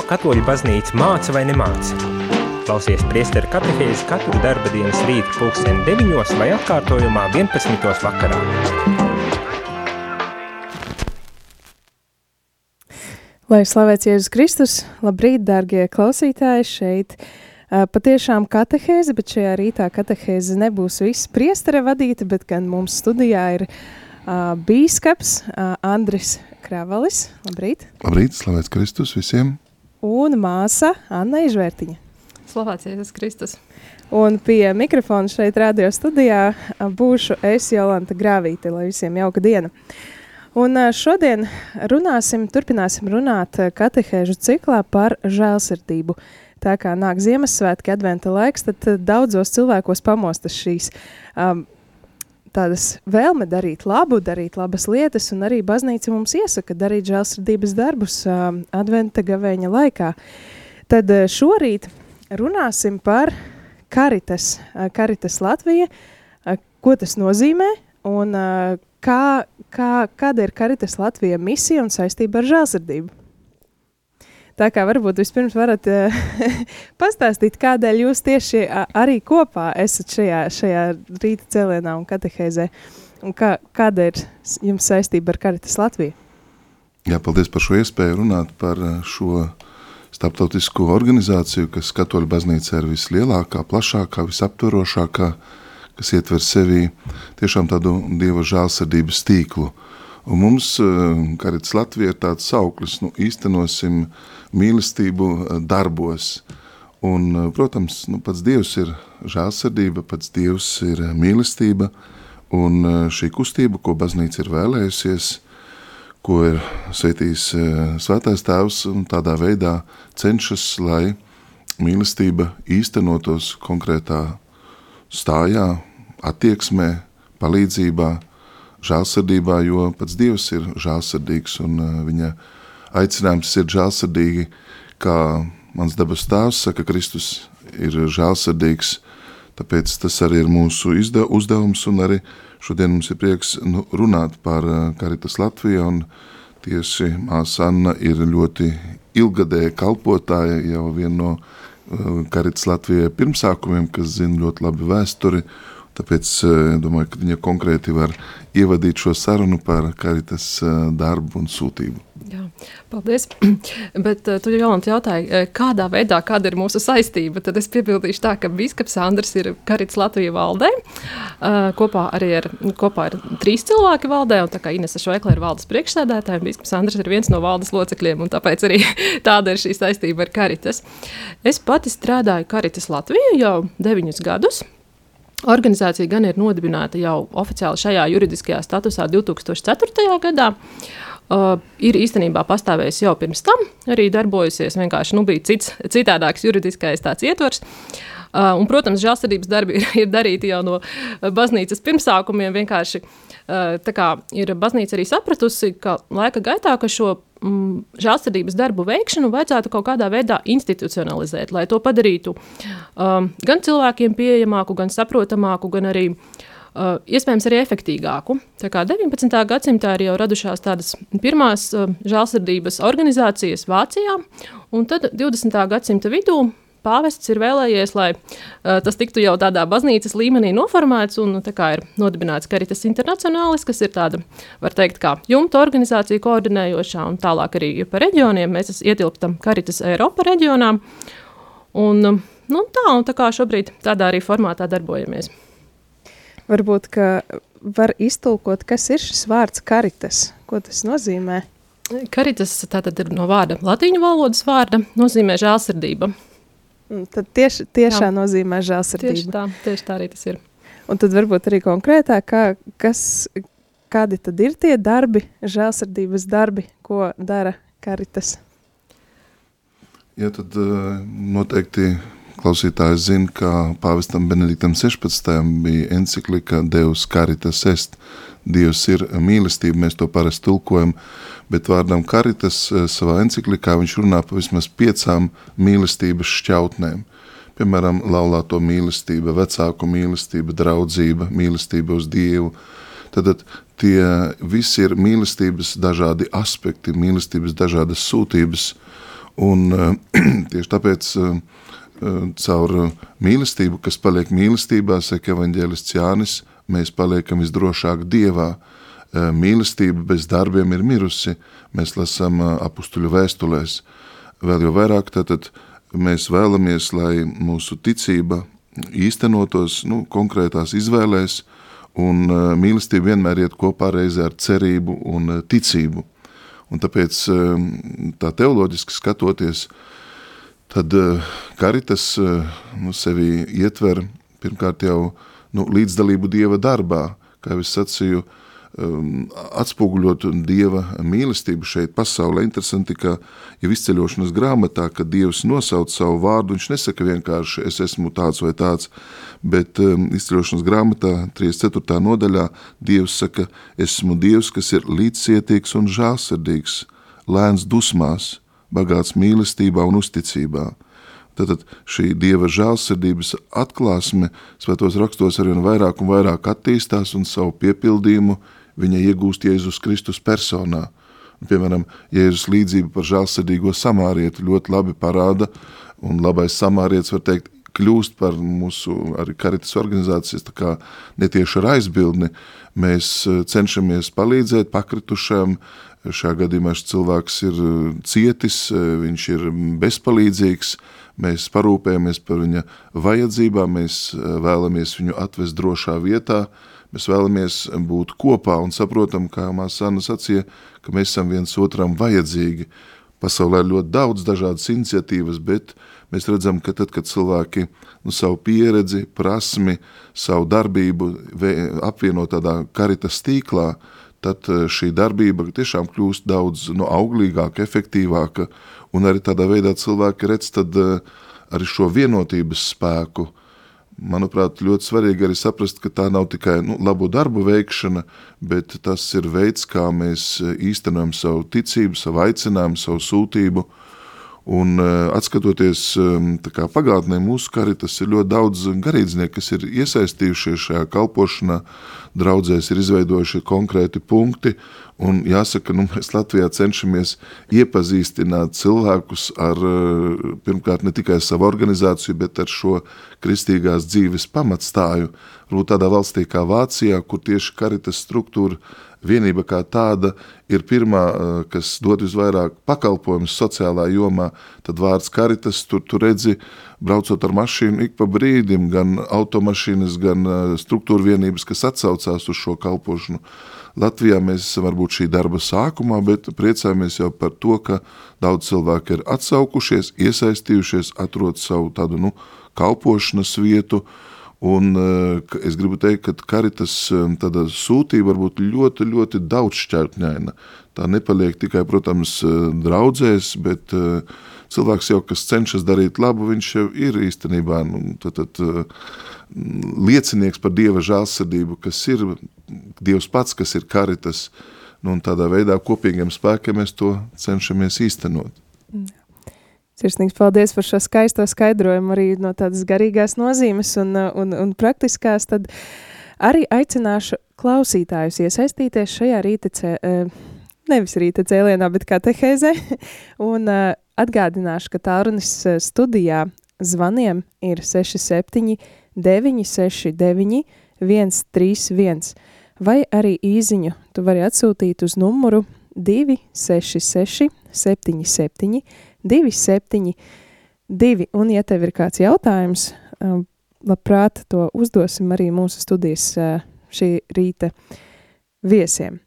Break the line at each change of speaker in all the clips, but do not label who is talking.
ko katoļu baznīca māca vai nemāca. Klausies priesteru katehēzi katru darba dienas rītu pulksteni 9 vai atkārtojumā 11. vakarā.
Lai slavēts Jēzus Kristus, labrīt, dārgie klausītāji, šeit patiešām katehēze, bet šajā rītā katehēze nebūs viss priestere vadīta, bet gan mums studijā ir uh, bīskaps uh, Andris Kravalis. Labrīt!
Labrīt, slavēts Kristus visiem!
Un māsa Anna Ižvērtiņa.
Slavēts Jēzus Kristus!
Un pie mikrofona šeit radio studijā būšu es Jolanta Grāvīte, lai visiem jauka diena. Un šodien runāsim, turpināsim runāt katehēžu ciklā par žēlsirdību. Tā kā nāk Ziemassvētki, adventa laiks, tad daudzos cilvēkos pamostas šīs um, tādas vēlme darīt labu, darīt labas lietas, un arī baznīca mums iesaka darīt žēlsirdības darbus um, adventa gavēņa laikā. Tad šorīt runāsim par Karitas, Karitas Latvija, ko tas nozīmē un kā, kā, kāda ir Karitas Latvija misija un saistība ar žēlsirdību. Tā kā varbūt vispirms varat uh, pastāstīt, kādēļ jūs tieši arī kopā esat šajā, šajā rīta cēlienā un katehēzē, un kā, kāda ir jums saistība ar Karitas Latviju?
Jā, paldies par šo iespēju runāt par šo starptautisko organizāciju, kas katoļu baznīca ir vislielākā, plašākā, visaptvarošākā, kas ietver sevī tiešām tādu Dieva žālsirdības tīklu. Un mums, Karitas Latvija, ir tāds sauklis, nu, īstenosim mīlestību darbos. Un, protams, nu, pats Dievs ir žālsirdība, pats Dievs ir mīlestība, un šī kustība, ko baznīca ir vēlējusies, ko ir sveitījis svētais tēvs, un tādā veidā cenšas, lai mīlestība īstenotos konkrētā stājā, attieksmē, palīdzībā, žālsirdībā, jo pats Dievs ir žālsirdīgs un viņa aicinājums ir žālsirdīgi, kā mans dabas tēvs saka, Kristus ir žālsirdīgs, tāpēc tas arī ir mūsu uzdevums un arī šodien mums ir prieks nu, runāt par Karitas Latviju un tieši māsa Anna ir ļoti ilgadēja kalpotāja, jau viena no Karitas Latvijai pirmsākumiem, kas zina ļoti labi vēsturi. Tāpēc domāju, ka viņa konkrēti var ievadīt šo sarunu par karitas darbu un sūtību.
Jā, paldies. Bet tu jau jautāji, kādā veidā, kāda ir mūsu saistība. Tad es piebildīšu tā, ka Bīskaps Andris ir Karits Latvijas valdē. Kopā arī ir, kopā ir trīs cilvēki valdē, un tā kā Inesa Šveikla ir valdes priekšsēdētāja, Bīskaps Andris ir viens no valdes locekļiem, un tāpēc arī tāda ir šī saistība ar Karitas. Es pati strādāju Karitas Latviju jau deviņus gadus. Organizācija gan ir nodibināta jau oficiāli šajā juridiskajā statusā 2004. gadā. Uh, ir īstenībā pastāvējis jau pirms tam, arī darbojusies. Vienkārši nu, bija cits, citādāks juridiskais ietvers. Uh, un, protams, žēlsirdības darbi ir, ir darīti jau no baznīcas pirmsākumiem. Vienkārši uh, kā, ir baznīca arī sapratusi, ka laika gaitā ka šo mm, žēlsirdības darbu veikšanu vajadzētu kaut kādā veidā institucionalizēt, lai to padarītu um, gan cilvēkiem pieejamāku, gan saprotamāku, gan arī uh, iespējams arī efektīvāku. Tā kā 19. gadsimtā ir jau radušās tādas pirmās uh, žēlsirdības organizācijas Vācijā, un tad 20. gadsimta vidū pāvests ir vēlējies, lai uh, tas tiktu jau tādā baznīcas līmenī noformēts, un kā ir nodibināts Karitas Internacionālis, kas ir tāda, var teikt, kā jumta organizācija koordinējošā, un tālāk arī pa reģioniem mēs ietilptam Karitas Eiropa reģionā, un, nu, tā, un tā kā šobrīd tādā arī formātā darbojamies.
Varbūt, ka var iztulkot, kas ir šis vārds Karitas, ko tas nozīmē?
Karitas tātad ir no vārda latīņu valodas vārda, nozīmē žēlsirdība.
Mm, tad tieši, tiešā Jā. nozīmē žēlsirdība.
Tieši tā, tieši tā arī tas ir.
Un tad varbūt arī konkrētāk, kā, kas, kādi tad ir tie darbi, žēlsirdības darbi, ko dara Karitas?
Jā, tad noteikti klausītājs zina, ka pāvestam Benediktam 16. bija enciklika Deus Caritas est, Dievs ir mīlestība, mēs to parasti tulkojam, bet vārdam karitas eh, savā enciklikā viņš runā pa vismaz piecām mīlestības šķautnēm. Piemēram, laulāto mīlestība, vecāku mīlestība, draudzība, mīlestība uz Dievu. Tad tie visi ir mīlestības dažādi aspekti, mīlestības dažādas sūtības, Un tieši tāpēc caur mīlestību, kas paliek mīlestībā, saka evaņģēlists Jānis, mēs paliekam visdrošāk Dievā. Mīlestība bez darbiem ir mirusi, mēs lasām apustuļu vēstulēs. Vēl jau vairāk tātad mēs vēlamies, lai mūsu ticība īstenotos nu, konkrētās izvēlēs, un mīlestība vienmēr iet kopā reizē ar cerību un ticību. Un tāpēc tā teoloģiski skatoties, tad karitas nu, sevi ietver pirmkārt jau nu, līdzdalību Dieva darbā, kā jau es sacīju, uh, atspoguļot Dieva mīlestību šeit pasaulē. Interesanti, ka jau izceļošanas grāmatā, kad Dievs nosauc savu vārdu, viņš nesaka vienkārši es esmu tāds vai tāds, bet um, izceļošanas grāmatā 34. nodaļā Dievs saka, esmu Dievs, kas ir līdzcietīgs un žālsirdīgs, lēns dusmās, bagāts mīlestībā un uzticībā. Tātad šī Dieva žālsirdības atklāsme svētos rakstos arvien vairāk un vairāk attīstās un savu piepildījumu viņa iegūst Jēzus Kristus personā. Un, piemēram, Jēzus līdzība par žālsirdīgo samārietu ļoti labi parāda, un labais samārietis var teikt, kļūst par mūsu arī karitas organizācijas tā kā netieši ar aizbildni. Mēs eh, cenšamies palīdzēt pakritušajam, šajā gadījumā šis cilvēks ir eh, cietis, eh, viņš ir bezpalīdzīgs, mēs parūpējamies par viņa vajadzībām, mēs vēlamies viņu atvest drošā vietā, Mēs vēlamies būt kopā un saprotam, kā māsa Anna sacīja, ka mēs esam viens otram vajadzīgi. Pasaulē ir ļoti daudz dažādas iniciatīvas, bet mēs redzam, ka tad, kad cilvēki nu, savu pieredzi, prasmi, savu darbību apvieno tādā karitas tīklā, tad eh, šī darbība tiešām kļūst daudz nu, auglīgāka, efektīvāka, un arī tādā veidā cilvēki redz tad eh, arī šo vienotības spēku, manuprāt, ļoti svarīgi arī saprast, ka tā nav tikai nu, labu darbu veikšana, bet tas ir veids, kā mēs īstenojam savu ticību, savu aicinājumu, savu sūtību. Un uh, atskatoties um, kā pagātnē mūsu karitas, ir ļoti daudz garīdznieku, kas ir iesaistījušies šajā kalpošanā, draudzēs ir izveidojuši konkrēti punkti, Un jāsaka, nu, mēs Latvijā cenšamies iepazīstināt cilvēkus ar, eh, pirmkārt, ne tikai savu organizāciju, bet ar šo kristīgās dzīves pamatstāju. Varbūt tādā valstī kā Vācijā, kur tieši karitas struktūra vienība kā tāda ir pirmā, eh, kas dod visvairāk pakalpojumus sociālā jomā, tad vārds karitas, tur tu redzi, braucot ar mašīnu ik pa brīdim, gan automašīnas, gan eh, struktūra vienības, kas atsaucās uz šo kalpošanu. Latvijā mēs esam varbūt šī darba sākumā, bet priecājamies jau par to, ka daudz cilvēku ir atsaukušies, iesaistījušies, atrod savu tādu, nu, kalpošanas vietu, un eh, es gribu teikt, ka karitas eh, sūtība var būt ļoti, ļoti daudz šķērtņaina. Tā nepaliek tikai, protams, eh, draudzēs, bet cilvēks jau, kas cenšas darīt labu, viņš jau ir īstenībā, nu, tad, tad, liecinieks par Dieva žālsirdību, kas ir Dievs pats, kas ir karitas, nu, un tādā veidā kopīgiem spēkiem mēs to cenšamies īstenot.
Sirsnīgs paldies par šo skaisto skaidrojumu arī no tādas garīgās nozīmes un, un, un praktiskās, tad arī aicināšu klausītājus iesaistīties šajā rīta, cē, nevis rīta cēlienā, bet kā tehēzē, un atgādināšu, ka tārunis studijā zvaniem ir 67 969 131 vai arī īziņu tu vari atsūtīt uz numuru 266 77 272, un ja tev ir kāds jautājums, um, labprāt to uzdosim arī mūsu studijas uh, šī rīta viesiem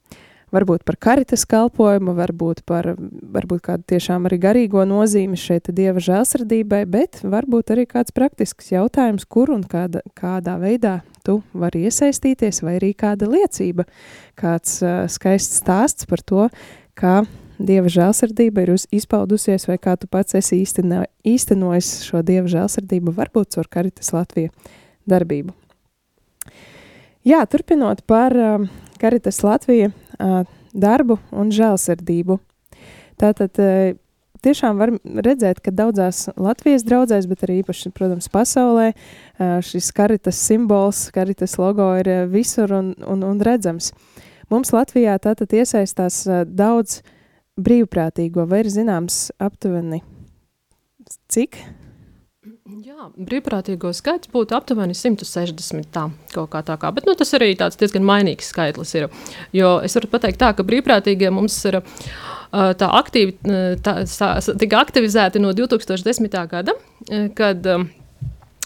varbūt par karitas kalpojumu, varbūt par varbūt kādu tiešām arī garīgo nozīmi šeit dieva žēlsirdībai, bet varbūt arī kāds praktisks jautājums, kur un kāda, kādā veidā tu vari iesaistīties, vai arī kāda liecība, kāds uh, skaists stāsts par to, kā dieva žēlsirdība ir izpaudusies, vai kā tu pats esi īsteno, īstenojis šo dieva žēlsirdību, varbūt caur Karitas Latviju darbību. Jā, turpinot par uh, Karitas Latviju darbu un žēlsirdību. Tātad tiešām var redzēt, ka daudzās Latvijas draudzēs, bet arī īpaši, protams, pasaulē, šis karitas simbols, karitas logo ir visur un, un, un redzams. Mums Latvijā tātad iesaistās daudz brīvprātīgo, vai ir zināms aptuveni cik?
Jā, brīvprātīgo skaits būtu aptuveni 160. Tā, kaut kā tā kā. Bet nu, tas arī tāds diezgan mainīgs skaitlis ir. Jo es varu pateikt tā, ka brīvprātīgie mums ir tā aktīvi, tā, tā, tika aktivizēti no 2010. gada, kad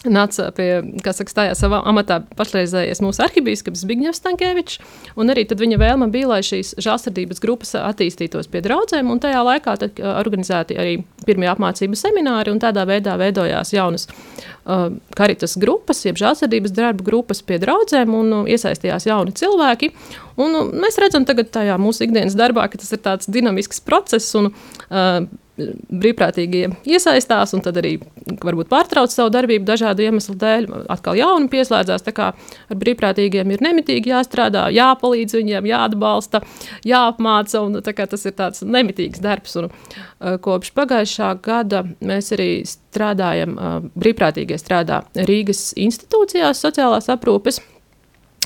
nāca pie, kā saka, stājās savā amatā pašreizējais mūsu arhibīskaps Zbigņevs Stankēvičs, un arī tad viņa vēlme bija, lai šīs žālsirdības grupas attīstītos pie draudzēm, un tajā laikā tad organizēti arī pirmie apmācību semināri, un tādā veidā veidojās jaunas uh, karitas grupas, jeb žālsirdības darba grupas pie draudzēm, un uh, iesaistījās jauni cilvēki, un uh, mēs redzam tagad tajā mūsu ikdienas darbā, ka tas ir tāds dinamisks process, un uh, brīvprātīgie iesaistās un tad arī varbūt pārtrauc savu darbību dažādu iemeslu dēļ. Atkal jauni pieslēdzās. Tā kā ar brīvprātīgiem ir nemitīgi jāstrādā, jāpalīdz viņiem, jāatbalsta, jāapmāca. Un, tas ir tāds nemitīgs darbs. Un, uh, kopš pagājušā gada mēs arī strādājam, uh, brīvprātīgie strādā Rīgas institūcijās, sociālās aprūpes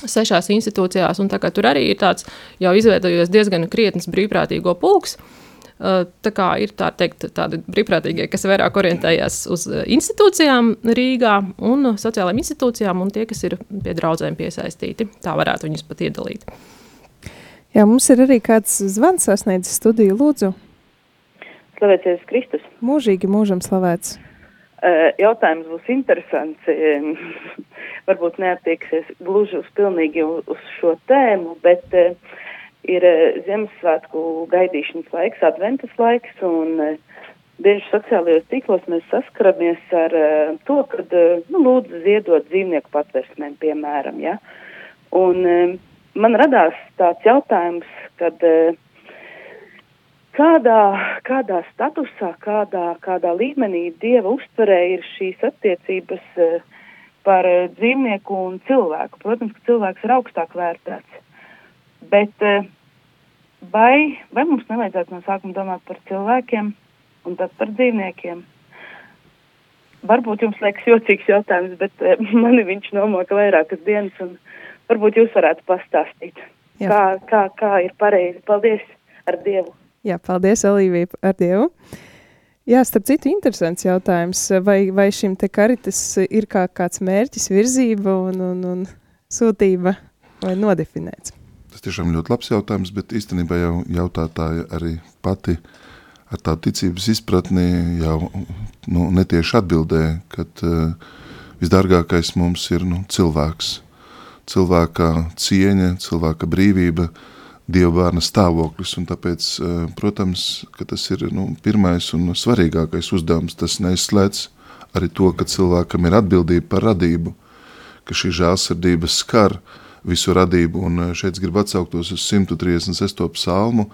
sešās institūcijās, un tur arī ir tāds jau izveidojies diezgan krietns brīvprātīgo pulks. Uh, Tā kā ir tā teikt, tādi brīvprātīgie, kas vairāk orientējas uz institūcijām Rīgā un sociālajām institūcijām, un tie, kas ir pie draudzēm piesaistīti. Tā varētu viņus pat iedalīt.
Jā, mums ir arī kāds zvans sasniedzis studiju, lūdzu.
Slavēties Kristus.
Mūžīgi mūžam slavēts.
Jautājums būs interesants. Varbūt neatieksies gluži uz pilnīgi uz šo tēmu, bet uh, ir eh, Ziemassvētku gaidīšanas laiks, adventas laiks, un eh, bieži sociālajos tīklos mēs saskaramies ar eh, to, ka, nu, lūdzu ziedot dzīvnieku patversmēm, piemēram, ja. Un man radās tāds jautājums, kad kādā, kādā statusā, kādā, kādā līmenī Dieva uztverē ir šīs attiecības par dzīvnieku un cilvēku. Protams, ka cilvēks ir augstāk vērtēts. Bet eh, vai, vai mums nevajadzētu no sākuma domāt par cilvēkiem un tad par dzīvniekiem? Varbūt jums liekas jocīgs jautājums, bet eh, mani viņš nomoka vairākas dienas, un varbūt jūs varētu pastāstīt, Jā. kā, kā, kā ir pareizi. Paldies ar Dievu!
Jā, paldies, Olīvija, ar Dievu! Jā, starp citu, interesants jautājums. Vai, vai šim te karitas ir kā kāds mērķis, virzība un, un, un sūtība vai nodefinēts?
Tas tiešām ļoti labs jautājums, bet īstenībā jau jautātāja arī pati ar tādu ticības izpratni jau nu, netieši atbildēja, kad uh, visdārgākais mums ir nu, cilvēks. Cilvēka cieņa, cilvēka brīvība, Dieva bērna stāvoklis, un tāpēc, uh, protams, ka tas ir nu, pirmais un svarīgākais uzdevums. Tas neizslēdz arī to, ka cilvēkam ir atbildība par radību, ka šī žālsirdība skar uh, visu radību. Un eh, šeit gribu atsauktos uz 136. psalmu,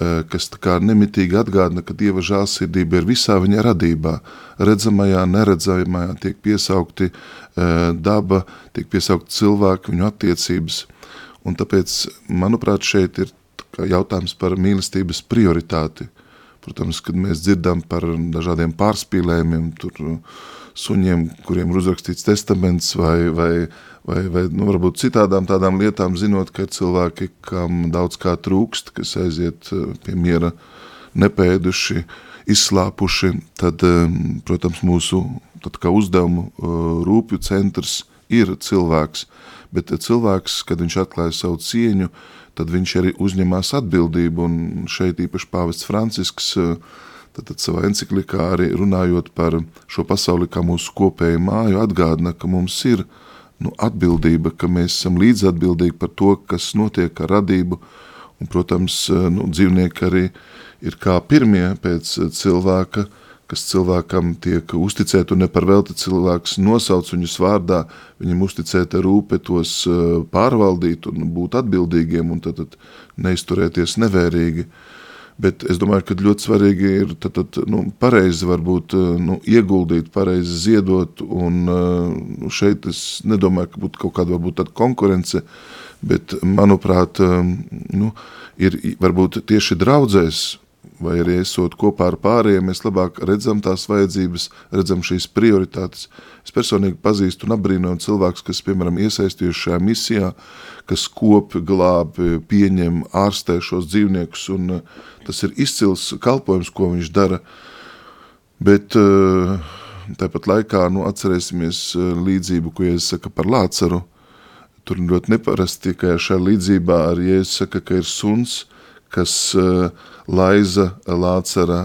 eh, kas nemitīgi atgādina, ka Dieva žālsirdība ir visā viņa radībā. Redzamajā, neredzamajā tiek piesaukti eh, daba, tiek piesaukti cilvēki, viņu attiecības. Un tāpēc, manuprāt, šeit ir jautājums par mīlestības prioritāti. Protams, kad mēs dzirdam par dažādiem pārspīlējumiem, tur suņiem, kuriem ir uzrakstīts testaments vai, vai uh, vai, vai nu, varbūt citādām tādām lietām, zinot, ka cilvēki, kam daudz kā trūkst, kas aiziet eh, pie miera nepēduši, izslāpuši, tad, eh, protams, mūsu tad kā uzdevumu eh, rūpju centrs ir cilvēks, bet cilvēks, kad viņš atklāja savu cieņu, tad viņš arī uzņemās atbildību, un šeit īpaši pāvests Francisks, Tātad savā enciklikā arī runājot par šo pasauli kā mūsu kopēju māju, atgādina, ka mums ir uh, nu, atbildība, ka mēs esam līdzatbildīgi par to, kas notiek ar radību, un, protams, eh, nu, dzīvnieki arī ir kā pirmie pēc eh, cilvēka, kas cilvēkam tiek uzticēt, un ne par velti cilvēks nosauc viņus vārdā, viņam uzticēta rūpe tos eh, pārvaldīt un būt atbildīgiem, un tad, tad neizturēties nevērīgi. Uh, Bet es domāju, ka ļoti svarīgi ir tad, tad, nu, pareizi varbūt, eh, nu, ieguldīt, pareizi ziedot. Un, nu, šeit es nedomāju, ka būtu kaut kāda varbūt, konkurence, bet manuprāt, eh, nu, ir varbūt tieši draudzēs vai arī esot kopā ar pārējiem, mēs labāk redzam tās vajadzības, redzam šīs prioritātes. Es personīgi pazīstu un apbrīnoju cilvēkus, kas, piemēram, iesaistījuši šajā misijā, kas kop, glāb, pieņem, ārstē šos dzīvniekus, un tas ir izcils kalpojums, ko viņš dara. Bet uh, tāpat laikā nu, atcerēsimies uh, līdzību, ko Jēzus saka par Lācaru. Tur ļoti neparasti, ka šajā līdzībā arī Jēzus saka, ka ir suns, kas uh, laiza Lācara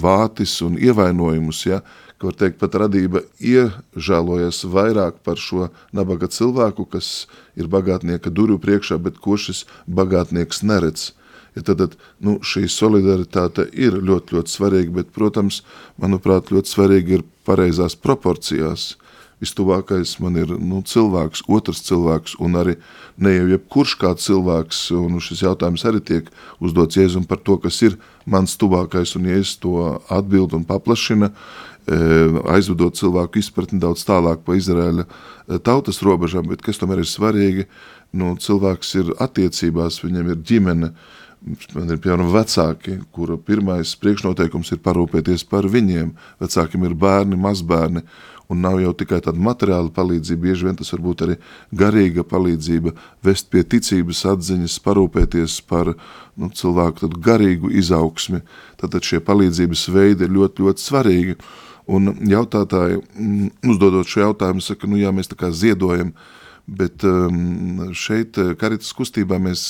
vātis un ievainojumus, ja, ka var teikt, pat radība iežēlojas vairāk par šo nabaga cilvēku, kas ir bagātnieka durvju priekšā, bet ko šis bagātnieks neredz. Ja tad, tad nu, šī solidaritāte ir ļoti, ļoti svarīga, bet, protams, manuprāt, ļoti svarīgi ir pareizās proporcijās. Vistuvākais man ir nu, cilvēks, otrs cilvēks, un arī ne jau jebkurš kā cilvēks, un šis jautājums arī tiek uzdots Jēzum par to, kas ir mans tuvākais, un Jēzus to atbild un paplašina, e, aizvedot cilvēku izpratni daudz tālāk pa Izraēļa e, tautas robežām, bet kas tomēr ir svarīgi, nu, cilvēks ir attiecībās, viņam ir ģimene, Man ir piemēram vecāki, kura pirmais priekšnoteikums ir parūpēties par viņiem. Vecākiem ir bērni, mazbērni, un nav jau tikai tāda materiāla palīdzība, bieži vien tas var būt arī garīga palīdzība, vest pie ticības atziņas, parūpēties par nu, cilvēku tādu garīgu izaugsmi. Tātad šie palīdzības veidi ir ļoti, ļoti svarīgi. Un jautātāji, mm, uzdodot šo jautājumu, saka, nu jā, mēs tā kā ziedojam, bet um, šeit karitas kustībā mēs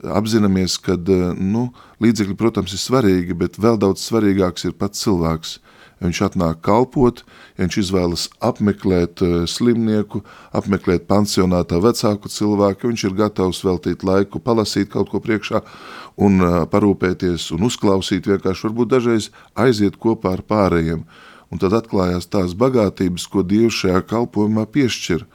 apzināmies, ka nu, līdzekļi, protams, ir svarīgi, bet vēl daudz svarīgāks ir pats cilvēks. Ja viņš atnāk kalpot, ja viņš izvēlas apmeklēt uh, slimnieku, apmeklēt pansionātā vecāku cilvēku, viņš ir gatavs veltīt laiku, palasīt kaut ko priekšā un uh, parūpēties un uzklausīt, vienkārši varbūt dažreiz aiziet kopā ar pārējiem. Un tad atklājās tās bagātības, ko Dievs šajā kalpojumā piešķir –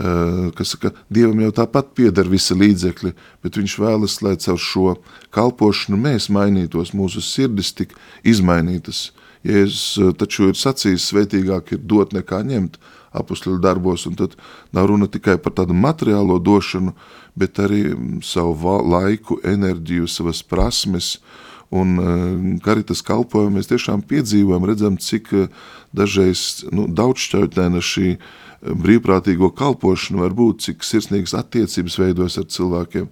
Eh, kas saka, Dievam jau tāpat pieder visi līdzekļi, bet viņš vēlas, lai caur šo kalpošanu mēs mainītos, mūsu sirdis tik izmainītas. Jēzus eh, taču ir sacījis, svētīgāk ir dot nekā ņemt apustļu darbos, un tad nav runa tikai par tādu materiālo došanu, bet arī mm, savu laiku, enerģiju, savas prasmes, un eh, karitas kalpojumu mēs tiešām piedzīvojam, redzam, cik dažreiz nu, daudzšķautnēna šī brīvprātīgo kalpošanu var būt, cik sirsnīgas attiecības veidojas ar cilvēkiem,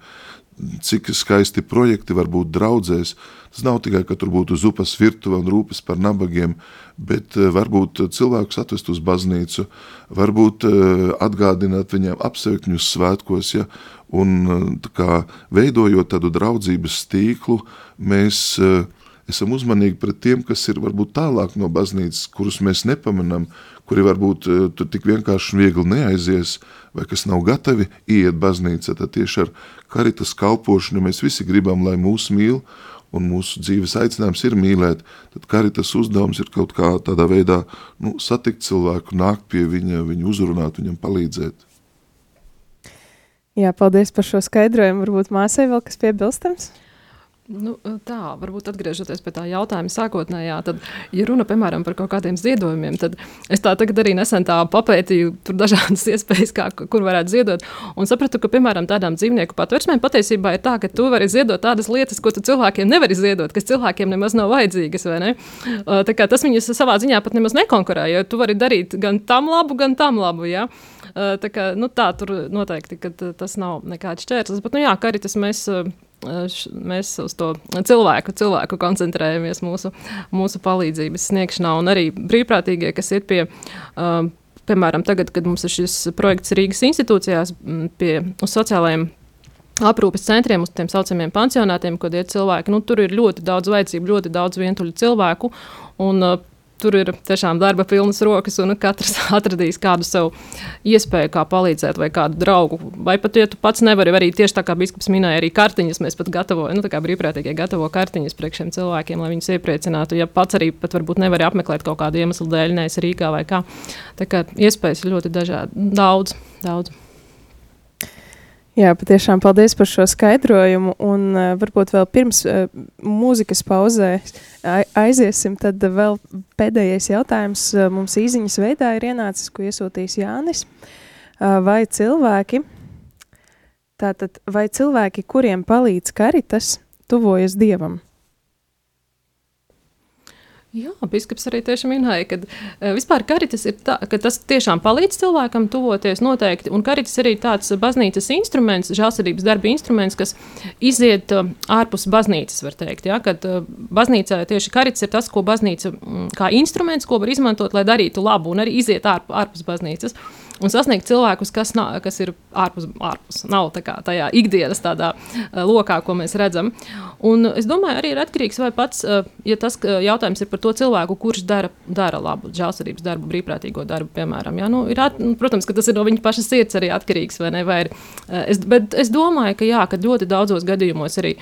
cik skaisti projekti var būt draudzēs. Tas nav tikai, ka tur būtu zupas virtuve un rūpes par nabagiem, bet eh, varbūt cilvēkus atvest uz baznīcu, varbūt eh, atgādināt viņiem apsveikņus svētkos, ja, un eh, kā veidojot tādu draudzības tīklu, mēs esam uzmanīgi pret tiem, kas ir varbūt tālāk no baznīcas, kurus mēs nepamanām, kuri varbūt eh, tur tik vienkārši un viegli neaizies, vai kas nav gatavi iet baznīcā, tad tieši ar karitas kalpošanu mēs visi gribam, lai mūs mīl, un mūsu dzīves aicinājums ir mīlēt, tad karitas uzdevums ir kaut kā tādā veidā nu, satikt cilvēku, nākt pie viņa, viņu uzrunāt, viņam palīdzēt.
Jā, paldies par šo skaidrojumu. Varbūt māsai vēl kas piebilstams?
Nu, tā, varbūt atgriežoties pie tā jautājuma sākotnējā, tad, ja runa piemēram par kaut kādiem ziedojumiem, tad es tā tagad arī nesen tā papētīju dažādas iespējas, kā, kur varētu ziedot, un sapratu, ka, piemēram, tādām dzīvnieku patversmēm patiesībā ir tā, ka tu vari ziedot tādas lietas, ko tu cilvēkiem nevari ziedot, kas cilvēkiem nemaz nav vajadzīgas, ne? Kā tas viņus savā ziņā pat nemaz nekonkurē, jo tu vari darīt gan tam labu, gan tam labu, ja? Tā kā, nu tā, tur noteikti, tas nav nekāds šķērslis, bet, nu jā, karitas mēs mēs uz to cilvēku, cilvēku koncentrējamies mūsu, mūsu palīdzības sniegšanā. Un arī brīvprātīgie, kas ir pie, piemēram, tagad, kad mums ir šis projekts Rīgas institūcijās, pie sociālajiem aprūpes centriem, uz tiem saucamiem pansionātiem, kad ir cilvēki. Nu, tur ir ļoti daudz vajadzību, ļoti daudz vientuļu cilvēku. Un, uh, tur ir tiešām darba pilnas rokas, un katrs atradīs kādu savu iespēju, kā palīdzēt, vai kādu draugu. Vai pat, ja tu pats nevari, arī tieši tā kā biskups minēja, arī kartiņas mēs pat gatavojam, nu, tā kā brīvprātīgie gatavo kartiņas priekš šiem cilvēkiem, lai viņus iepriecinātu. Ja pats arī pat varbūt nevari apmeklēt kaut kādu iemeslu dēļ, neesi Rīgā vai kā. Tā kā iespējas ir ļoti dažādi, daudz, daudz.
Jā, patiešām paldies par šo skaidrojumu. Un uh, varbūt vēl pirms uh, mūzikas pauzē aiziesim, tad vēl pēdējais jautājums uh, mums īziņas veidā ir ienācis, ko iesūtīs Jānis. Uh, vai cilvēki, tātad, vai cilvēki, kuriem palīdz karitas, tuvojas Dievam?
Jā, biskups arī tieši minēja, ka uh, vispār karitas ir tā, ka tas tiešām palīdz cilvēkam tuvoties noteikti, un karitas arī tāds baznīcas instruments, žālsirdības darba instruments, kas iziet uh, ārpus baznīcas, var teikt, ja, kad uh, baznīcā tieši karitas ir tas, ko baznīca mm, kā instruments, ko var izmantot, lai darītu labu, un arī iziet ārp, ārpus baznīcas. Un sasniegt cilvēkus, kas, nav, kas ir ārpus, ārpus nav tā kā tajā ikdienas tādā lokā, ko mēs redzam. Un es domāju, arī ir atkarīgs vai pats, ja tas jautājums ir par to cilvēku, kurš dara, dara labu žēlsirdības darbu, brīvprātīgo darbu, piemēram. Ja? Nu, at, nu, protams, ka tas ir no viņa paša sirds arī atkarīgs, ne? Ir, uh, es, bet es domāju, ka jā, ka ļoti daudzos gadījumos arī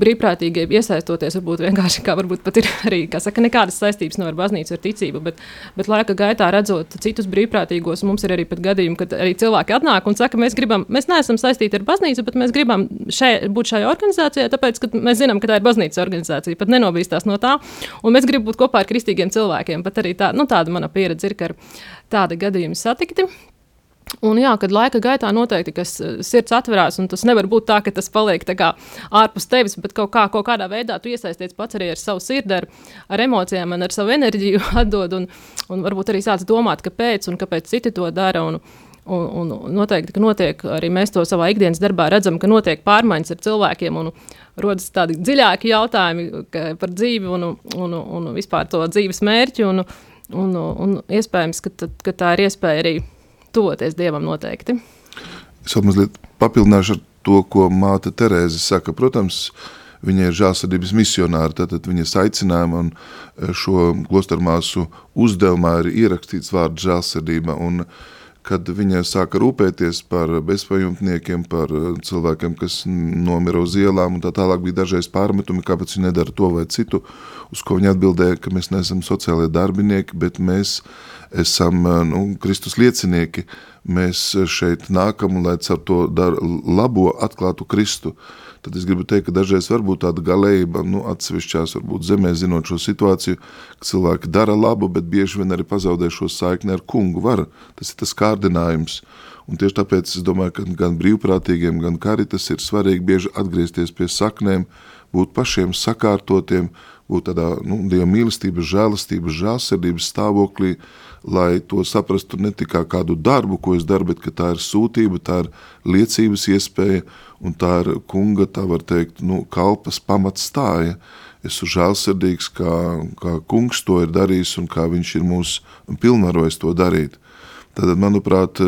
brīvprātīgi iesaistoties, varbūt vienkārši kā varbūt pat ir arī, saka, nekādas saistības nav ar baznīcu, ar ticību, bet, bet laika gaitā redzot citus brīvprātīgos, mums ir arī gadījumi, kad arī cilvēki atnāk un saka, mēs gribam, mēs neesam saistīti ar baznīcu, bet mēs gribam šai, būt šajā organizācijā, tāpēc, ka mēs zinām, ka tā ir baznīcas organizācija, pat nenobīstās no tā, un mēs gribam būt kopā ar kristīgiem cilvēkiem, pat arī tā, nu, tāda mana pieredze ir, ka ar tāda gadījuma satikti. Un jā, kad laika gaitā noteikti kas sirds atverās, un tas nevar būt tā, ka tas paliek kā ārpus tevis, bet kaut, kā, kaut kādā veidā tu iesaisties pats arī ar savu sirdi, ar, ar emocijām, ar savu enerģiju atdod, un, un varbūt arī sāc domāt, kāpēc un kāpēc citi to dara. Un, un, un noteikti, ka notiek arī mēs to savā ikdienas darbā redzam, ka notiek pārmaiņas ar cilvēkiem. Un, rodas tādi dziļāki jautājumi par dzīvi un, un, un vispār to dzīves mērķi. Un, un, un iespējams, ka, ka tā ir iespēja arī tuvoties Dievam noteikti.
Es vēl mazliet papildināšu ar to, ko māte Terēze saka. Protams, viņa ir žālsirdības misionāra, tātad viņas aicinājuma un e, šo klostermāsu uzdevumā ir ierakstīts vārds žālsirdība un kad viņa sāka rūpēties par bezpajumtniekiem, par e, cilvēkiem, kas nomira uz ielām un tā tālāk bija dažreiz pārmetumi, kāpēc viņa nedara to vai citu, uz ko viņa atbildēja, ka mēs neesam sociālie darbinieki, bet mēs uh, esam eh, nu, Kristus liecinieki. Mēs šeit nākam, lai ar to dar, labo atklātu Kristu. Tad es gribu teikt, ka dažreiz var būt tāda galējība, nu, atsevišķās varbūt zemē, zinot šo situāciju, ka cilvēki dara labu, bet bieži vien arī pazaudē šo saikni ar kungu varu. Tas ir tas kārdinājums. Un tieši tāpēc es domāju, ka gan brīvprātīgiem, gan karitas ir svarīgi bieži atgriezties pie saknēm, būt pašiem sakārtotiem, būt tādā nu, Dieva mīlestības, žēlastības, žālsirdības stāvoklī, lai to saprastu ne tikai kā kādu darbu, ko es daru, bet ka tā ir sūtība, tā ir liecības iespēja un tā ir kunga, tā var teikt, nu, kalpas pamatstāja. Es esmu žēlsirdīgs, kā, kā kungs to ir darījis un kā viņš ir mūs pilnvarojis to darīt. Tad, manuprāt,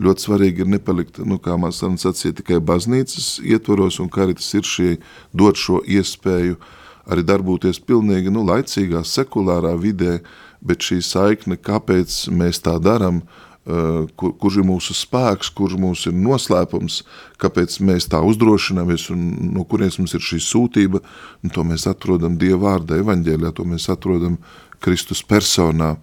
ļoti svarīgi ir nepalikt, nu, kā mēs sacīja, tikai baznīcas ietvaros un karitas ir šī dot šo iespēju arī darboties pilnīgi, nu, laicīgā, sekulārā vidē, bet šī saikne, kāpēc mēs tā daram, uh, kur, kurš ir mūsu spēks, kurš mūs ir noslēpums, kāpēc mēs tā uzdrošināmies un no kurienes mums ir šī sūtība, un to mēs atrodam Dieva vārdā, evaņģēlijā, to mēs atrodam Kristus personā.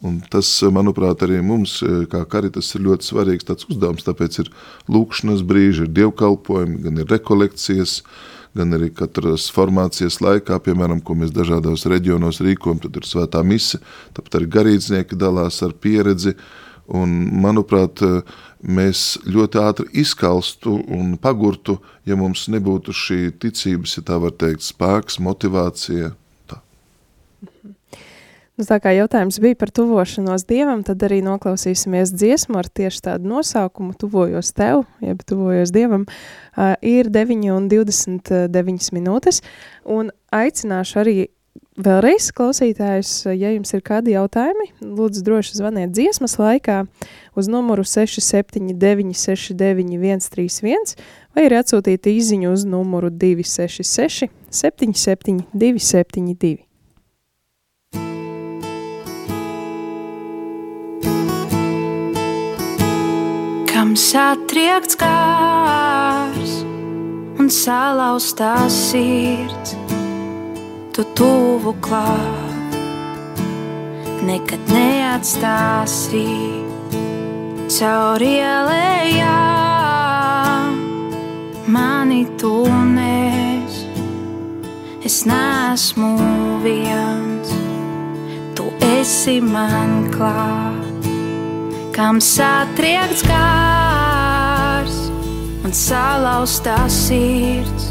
Un tas, manuprāt, arī mums, uh, kā karitas, ir ļoti svarīgs tāds uzdevums, tāpēc ir lūkšanas brīži, ir dievkalpojumi, gan ir rekolekcijas, uh, gan arī katras formācijas laikā, piemēram, ko mēs dažādos reģionos rīkojam, tad ir svētā mise, tāpat arī garīdznieki dalās ar pieredzi, un, manuprāt, mēs ļoti ātri izkalstu un pagurtu, ja mums nebūtu šī ticības, ja tā var teikt, spēks, motivācija,
tā kā jautājums bija par tuvošanos Dievam, tad arī noklausīsimies dziesmu ar tieši tādu nosaukumu Tuvojos Tev, jeb Tuvojos Dievam. Uh, ir 9 un 29 minūtes, un aicināšu arī Vēlreiz, klausītājs, ja jums ir kādi jautājumi, lūdzu, droši zvaniet dziesmas laikā uz numuru 679, 691, 131, vai arī atsūtīt īsiņu uz numuru 266, 77,
satriekts kārs un salauztā sirds, tu tuvu klāt, nekad neatstāsi caur ielējām. Mani tu nes, es nesmu viens, tu esi man klāt kam satriekts kārs un salauztā sirds,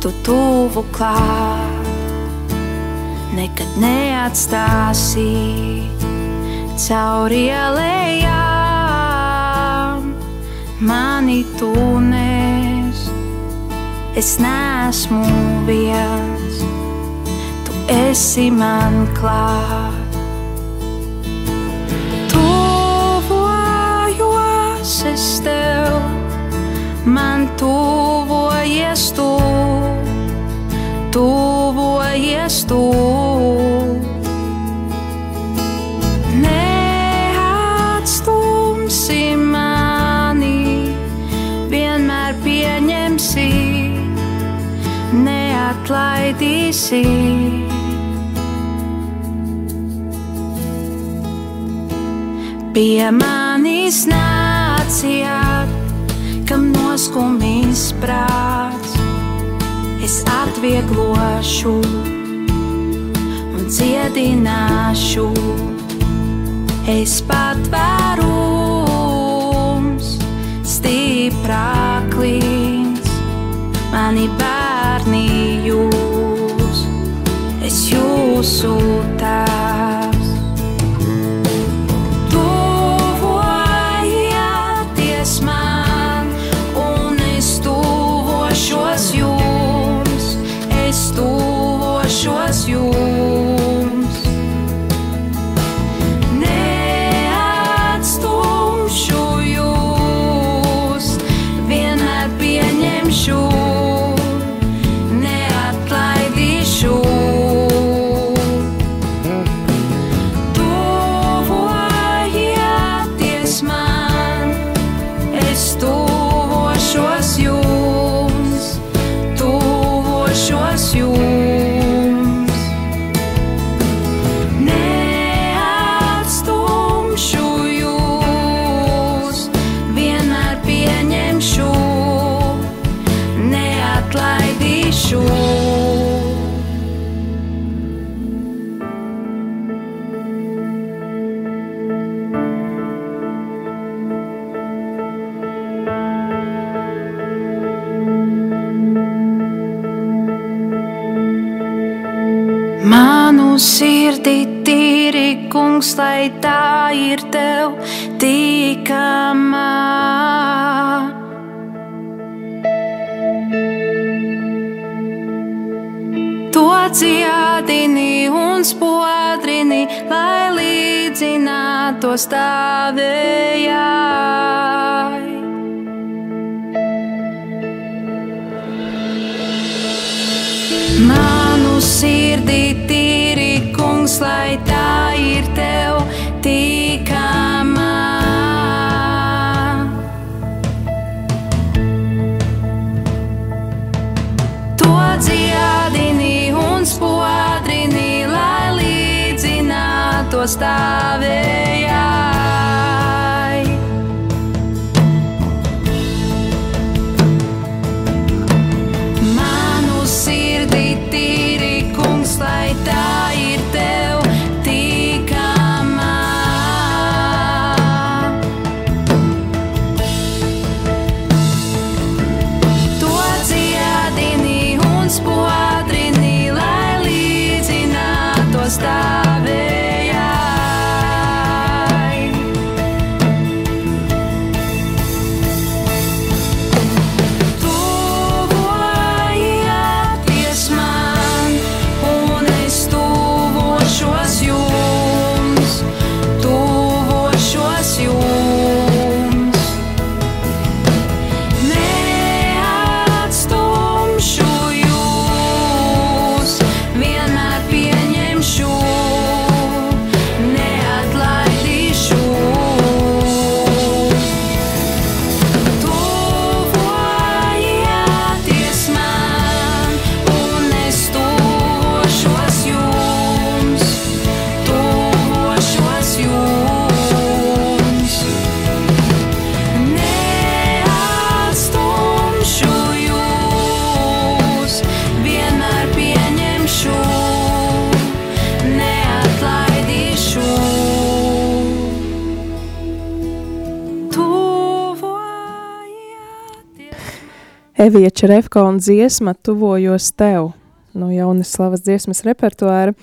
tu tuvu klāt, nekad neatstāsi cauri ielējām. Mani tu nes, es neesmu viens, tu esi man klāt. Man tuvojies tu, tuvojies tu. Neatstumsi mani, vienmēr pieņemsi, neatlaidīsi. Pie manis nāciet, kam noskumīs prāts, es atvieglošu un dziedināšu. Es patvērums, stiprāklīns, mani bērni jūs, es jūsu tēvs. Kungs, lai tā ir tev tīkamā. To dziedini un spodrini, lai līdzinātu stāvējai. Manu sirdī tīri, kungs, lai tā ir
Evija Čerevka un dziesma tuvojos tev. no jaunas slavas dziesmas repertuāra.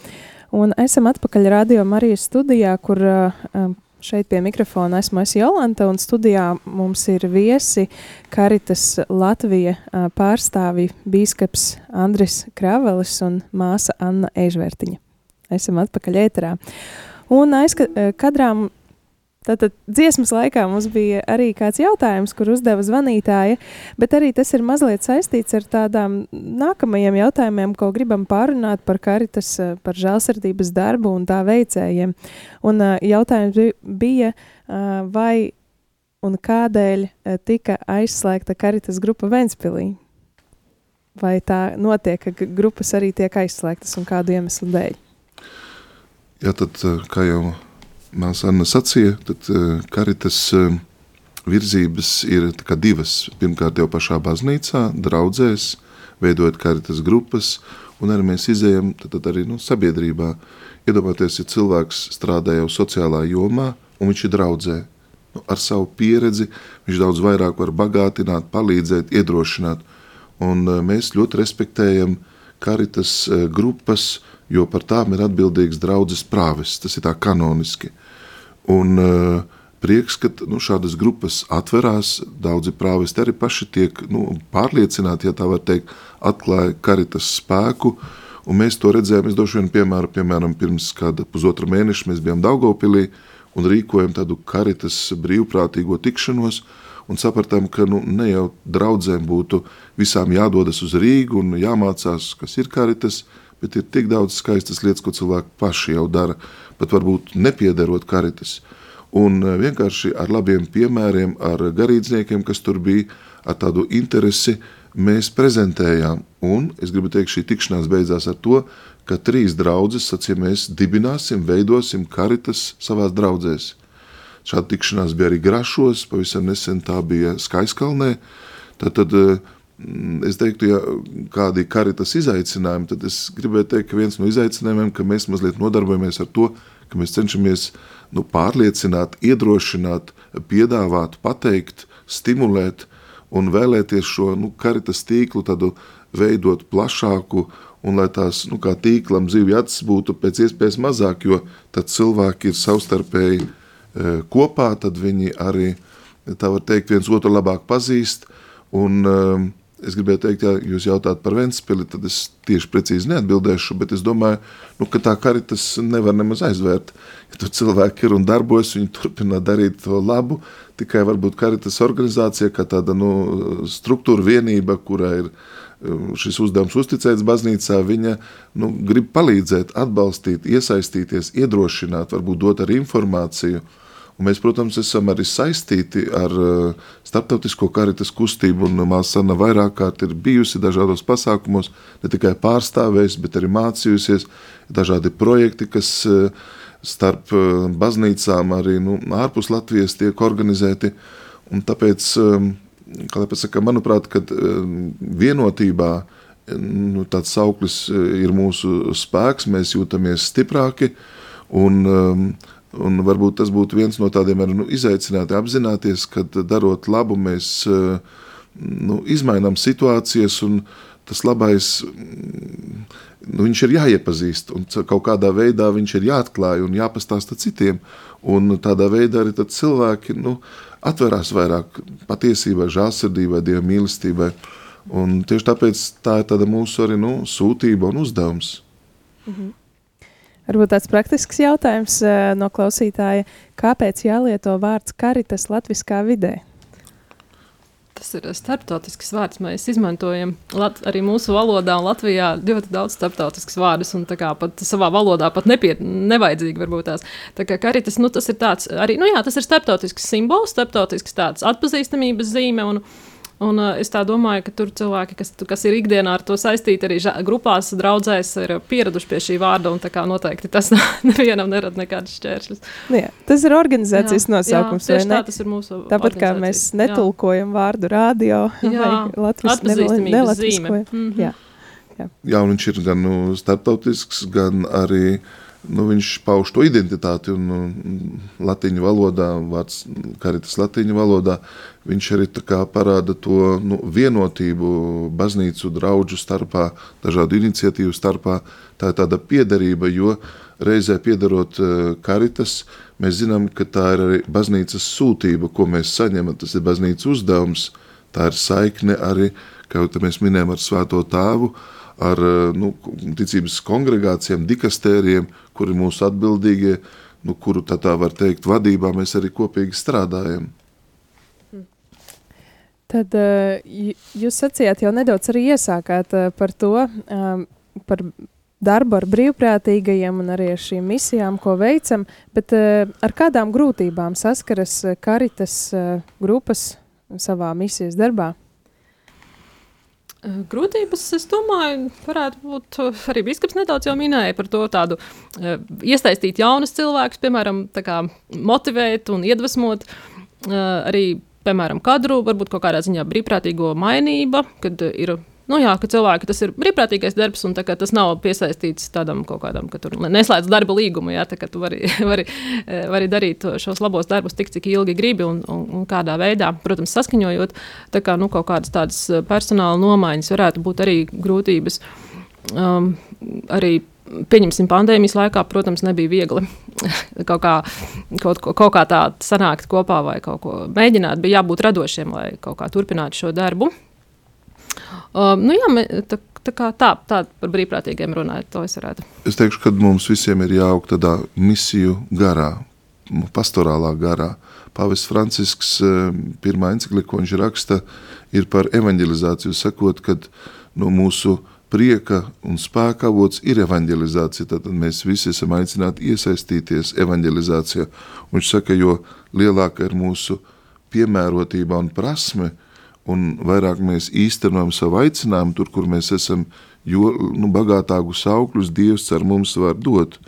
Un esam atpakaļ radio Marijas studijā, kur uh, šeit pie mikrofona esmu es Jolanta, un studijā mums ir viesi Karitas Latvija uh, pārstāvi bīskaps Andris Kravelis un māsa Anna Eižvertiņa. Esam atpakaļ ēterā. Un aizkadrām Tātad dziesmas laikā mums bija arī kāds jautājums, kur uzdeva zvanītāja, bet arī tas ir mazliet saistīts ar tādām nākamajiem jautājumiem, ko gribam pārunāt par karitas, eh, par žēlsirdības darbu un tā veicējiem. Un uh, jautājums bija, uh, vai un kādēļ tika aizslēgta karitas grupa Ventspilī? Vai tā notiek, ka grupas arī tiek aizslēgtas un kādu iemeslu dēļ?
Jā, tad, kā jau Māsa Anna sacīja, tad karitas virzības ir divas. Pirmkārt, jau pašā baznīcā, draudzēs, veidojot karitas grupas, un arī mēs izējam tad, tad arī nu, sabiedrībā. Iedomājieties, ja cilvēks strādā jau sociālā jomā, un viņš ir draudzē. Nu, ar savu pieredzi viņš daudz vairāk var bagātināt, palīdzēt, iedrošināt. Un mēs ļoti respektējam karitas grupas, jo par tām ir atbildīgs draudzes prāvis. Tas ir tā kanoniski. Un uh, prieks, ka nu, šādas grupas atverās, daudzi prāvesti arī paši tiek nu, pārliecināti, ja tā var teikt, atklāja karitas spēku, un mēs to redzējām, es došu vienu piemēru, piemēram, pirms kāda pusotra mēneša mēs bijām Daugavpilī un rīkojam tādu karitas brīvprātīgo tikšanos, un sapratām, ka nu, ne jau draudzēm būtu visām jādodas uz Rīgu un jāmācās, kas ir karitas, bet ir tik daudz skaistas lietas, ko cilvēki paši jau dara, pat varbūt nepiederot karitas. Un eh, vienkārši ar labiem piemēriem, ar garīdzniekiem, kas tur bija, ar tādu interesi, mēs prezentējām. Un es gribu teikt, šī tikšanās beidzās ar to, ka trīs draudzes, sacīja, mēs dibināsim, veidosim karitas savās draudzēs. Šāda tikšanās bija arī Grašos, pavisam nesen tā bija Skaiskalnē. Tad, tad eh, es teiktu, ja kādi karitas izaicinājumi, tad es gribēju teikt, ka viens no izaicinājumiem, ka mēs mazliet nodarbojamies ar to, ka mēs cenšamies nu, pārliecināt, iedrošināt, piedāvāt, pateikt, stimulēt un vēlēties šo nu, karitas tīklu tādu veidot plašāku un lai tās nu, tīklam zivju acis būtu pēc iespējas mazāk, jo tad cilvēki ir savstarpēji e, kopā, tad viņi arī, tā var teikt, viens otru labāk pazīst un e, Es gribēju teikt, ja jūs jautājat par Ventspili, tad es tieši precīzi neatbildēšu, bet es domāju, nu, ka tā karitas nevar nemaz aizvērt. Ja tur cilvēki ir un darbojas, viņi turpina darīt to labu, tikai varbūt karitas organizācija, kā tāda nu, struktūra vienība, kurā ir um, šis uzdevums uzticēts baznīcā, viņa nu, grib palīdzēt, atbalstīt, iesaistīties, iedrošināt, varbūt dot arī informāciju, uh, Un mēs, protams, esam arī saistīti ar uh, starptautisko karitas kustību, un māsa Anna vairāk kārt ir bijusi dažādos pasākumos, ne tikai pārstāvējusi, bet arī mācījusies. Dažādi projekti, kas uh, starp uh, baznīcām arī nu, ārpus Latvijas tiek organizēti, un tāpēc, kā lai pasaka, manuprāt, kad vienotībā nu, tāds sauklis ir mūsu spēks, mēs jūtamies stiprāki, un um, Un varbūt tas būtu viens no tādiem nu, izaicinājumiem, apzināties, ka darot labu, mēs eh, nu, izmainām situācijas, un tas labais nu, ir jāiepazīst. Un kaut kādā veidā viņš ir jāatklāj un jāpastāsta citiem. Un tādā veidā arī cilvēki nu, atverās vairāk patiesībai, žēlsirdībai, dieva mīlestībai. Un tieši tāpēc tā ir mūsu arī nu, sūtība un uzdevums.
Mhm. Varbūt tāds praktisks jautājums uh, no klausītāja. Kāpēc jālieto vārds karitas latviskā vidē?
Tas ir starptautisks vārds. Mēs izmantojam lat, arī mūsu valodā un Latvijā ļoti daudz starptautiskas vārdus. Pat savā valodā pat nepiet, nevajadzīgi varbūt tās. Tā kā karitas, nu tas ir tāds arī, nu jā, tas ir starptautisks simbols, starptautisks tāds atpazīstamības zīme. Un, Un, uh, es domāju, ka tur cilvēki, kas, kas ir ikdienā ar to saistīti, arī grupās, draudzēs, ir pieraduši pie šī vārda. Noteikti tas nevienam nerada nekādas šķēršļus.
Nu jā, tas ir organizācijas jā, nosaukums.
Jā, tā, tas ir mūsu
Tāpat kā mēs netulkojam jā. vārdu radio jā, vai latviešu nelatviskojam.
Mm -hmm. jā. Jā. jā, un viņš ir gan nu, starptautisks, gan arī nu, viņš pauž to identitāti. Un, un latīņu valodā, vārds karitas latīņu valodā, viņš arī parāda to nu, vienotību baznīcu draugu starpā, dažādu iniciatīvu starpā. Tā ir tāda piederība, jo reizē piedarot karitas, mēs zinām, ka tā ir arī baznīcas sūtība, ko mēs saņemam. Tas ir baznīcas uzdevums, tā ir saikne arī, kā jau mēs minējām, ar Svēto Tēvu ar nu, ticības kongregācijām, dikastēriem, kuri mūsu atbildīgie, nu, kuru tā, tā var teikt, vadībā mēs arī kopīgi strādājam.
Tad jūs sacījāt, jau nedaudz arī iesākāt par to, par darbu ar brīvprātīgajiem un arī ar šīm misijām, ko veicam, bet ar kādām grūtībām saskaras karitas grupas savā misijas darbā?
Grūtības, es domāju, varētu būt arī biskups nedaudz jau minēja par to tādu iesaistīt jaunus cilvēkus, piemēram, kā, motivēt un iedvesmot arī, piemēram, kadru, varbūt kaut kādā ziņā brīvprātīgo mainība, kad ir Nu, jā, ka cilvēki tas ir brīvprātīgais darbs, un kā, tas nav piesaistīts tādam kaut kādam, ka tur neslēdz darba līgumu. Jā, tā, tu vari, vari, vari darīt šos labos darbus tik, cik ilgi gribi un, un, un kādā veidā, protams, saskaņojot. Tā kā nu, kaut kādas tādas personāla nomaiņas varētu būt arī grūtības. Um, arī pieņemsim, pandēmijas laikā, protams, nebija viegli kaut kā, kaut, kaut kā tā sanākt kopā vai kaut ko mēģināt. Bija jābūt radošiem, lai kaut kā turpinātu šo darbu. Uh, nu jā, tā, tā, kā tā, tā par brīvprātīgiem runājot, to es varētu.
Es teikšu, ka mums visiem ir jāaug tādā misiju garā, pastorālā garā. Pāvests Francisks pirmā encyklika, ko viņš raksta, ir par evanģelizāciju, sakot, ka no mūsu prieka un spēka avots ir evanģelizācija. Tad mēs visi esam aicināti iesaistīties evanģelizācijā. Viņš saka, jo lielāka ir mūsu piemērotība un prasme, un vairāk mēs īstenojam savu aicinājumu tur, kur mēs esam, jo nu, bagātākus augļus Dievs ar mums var dot.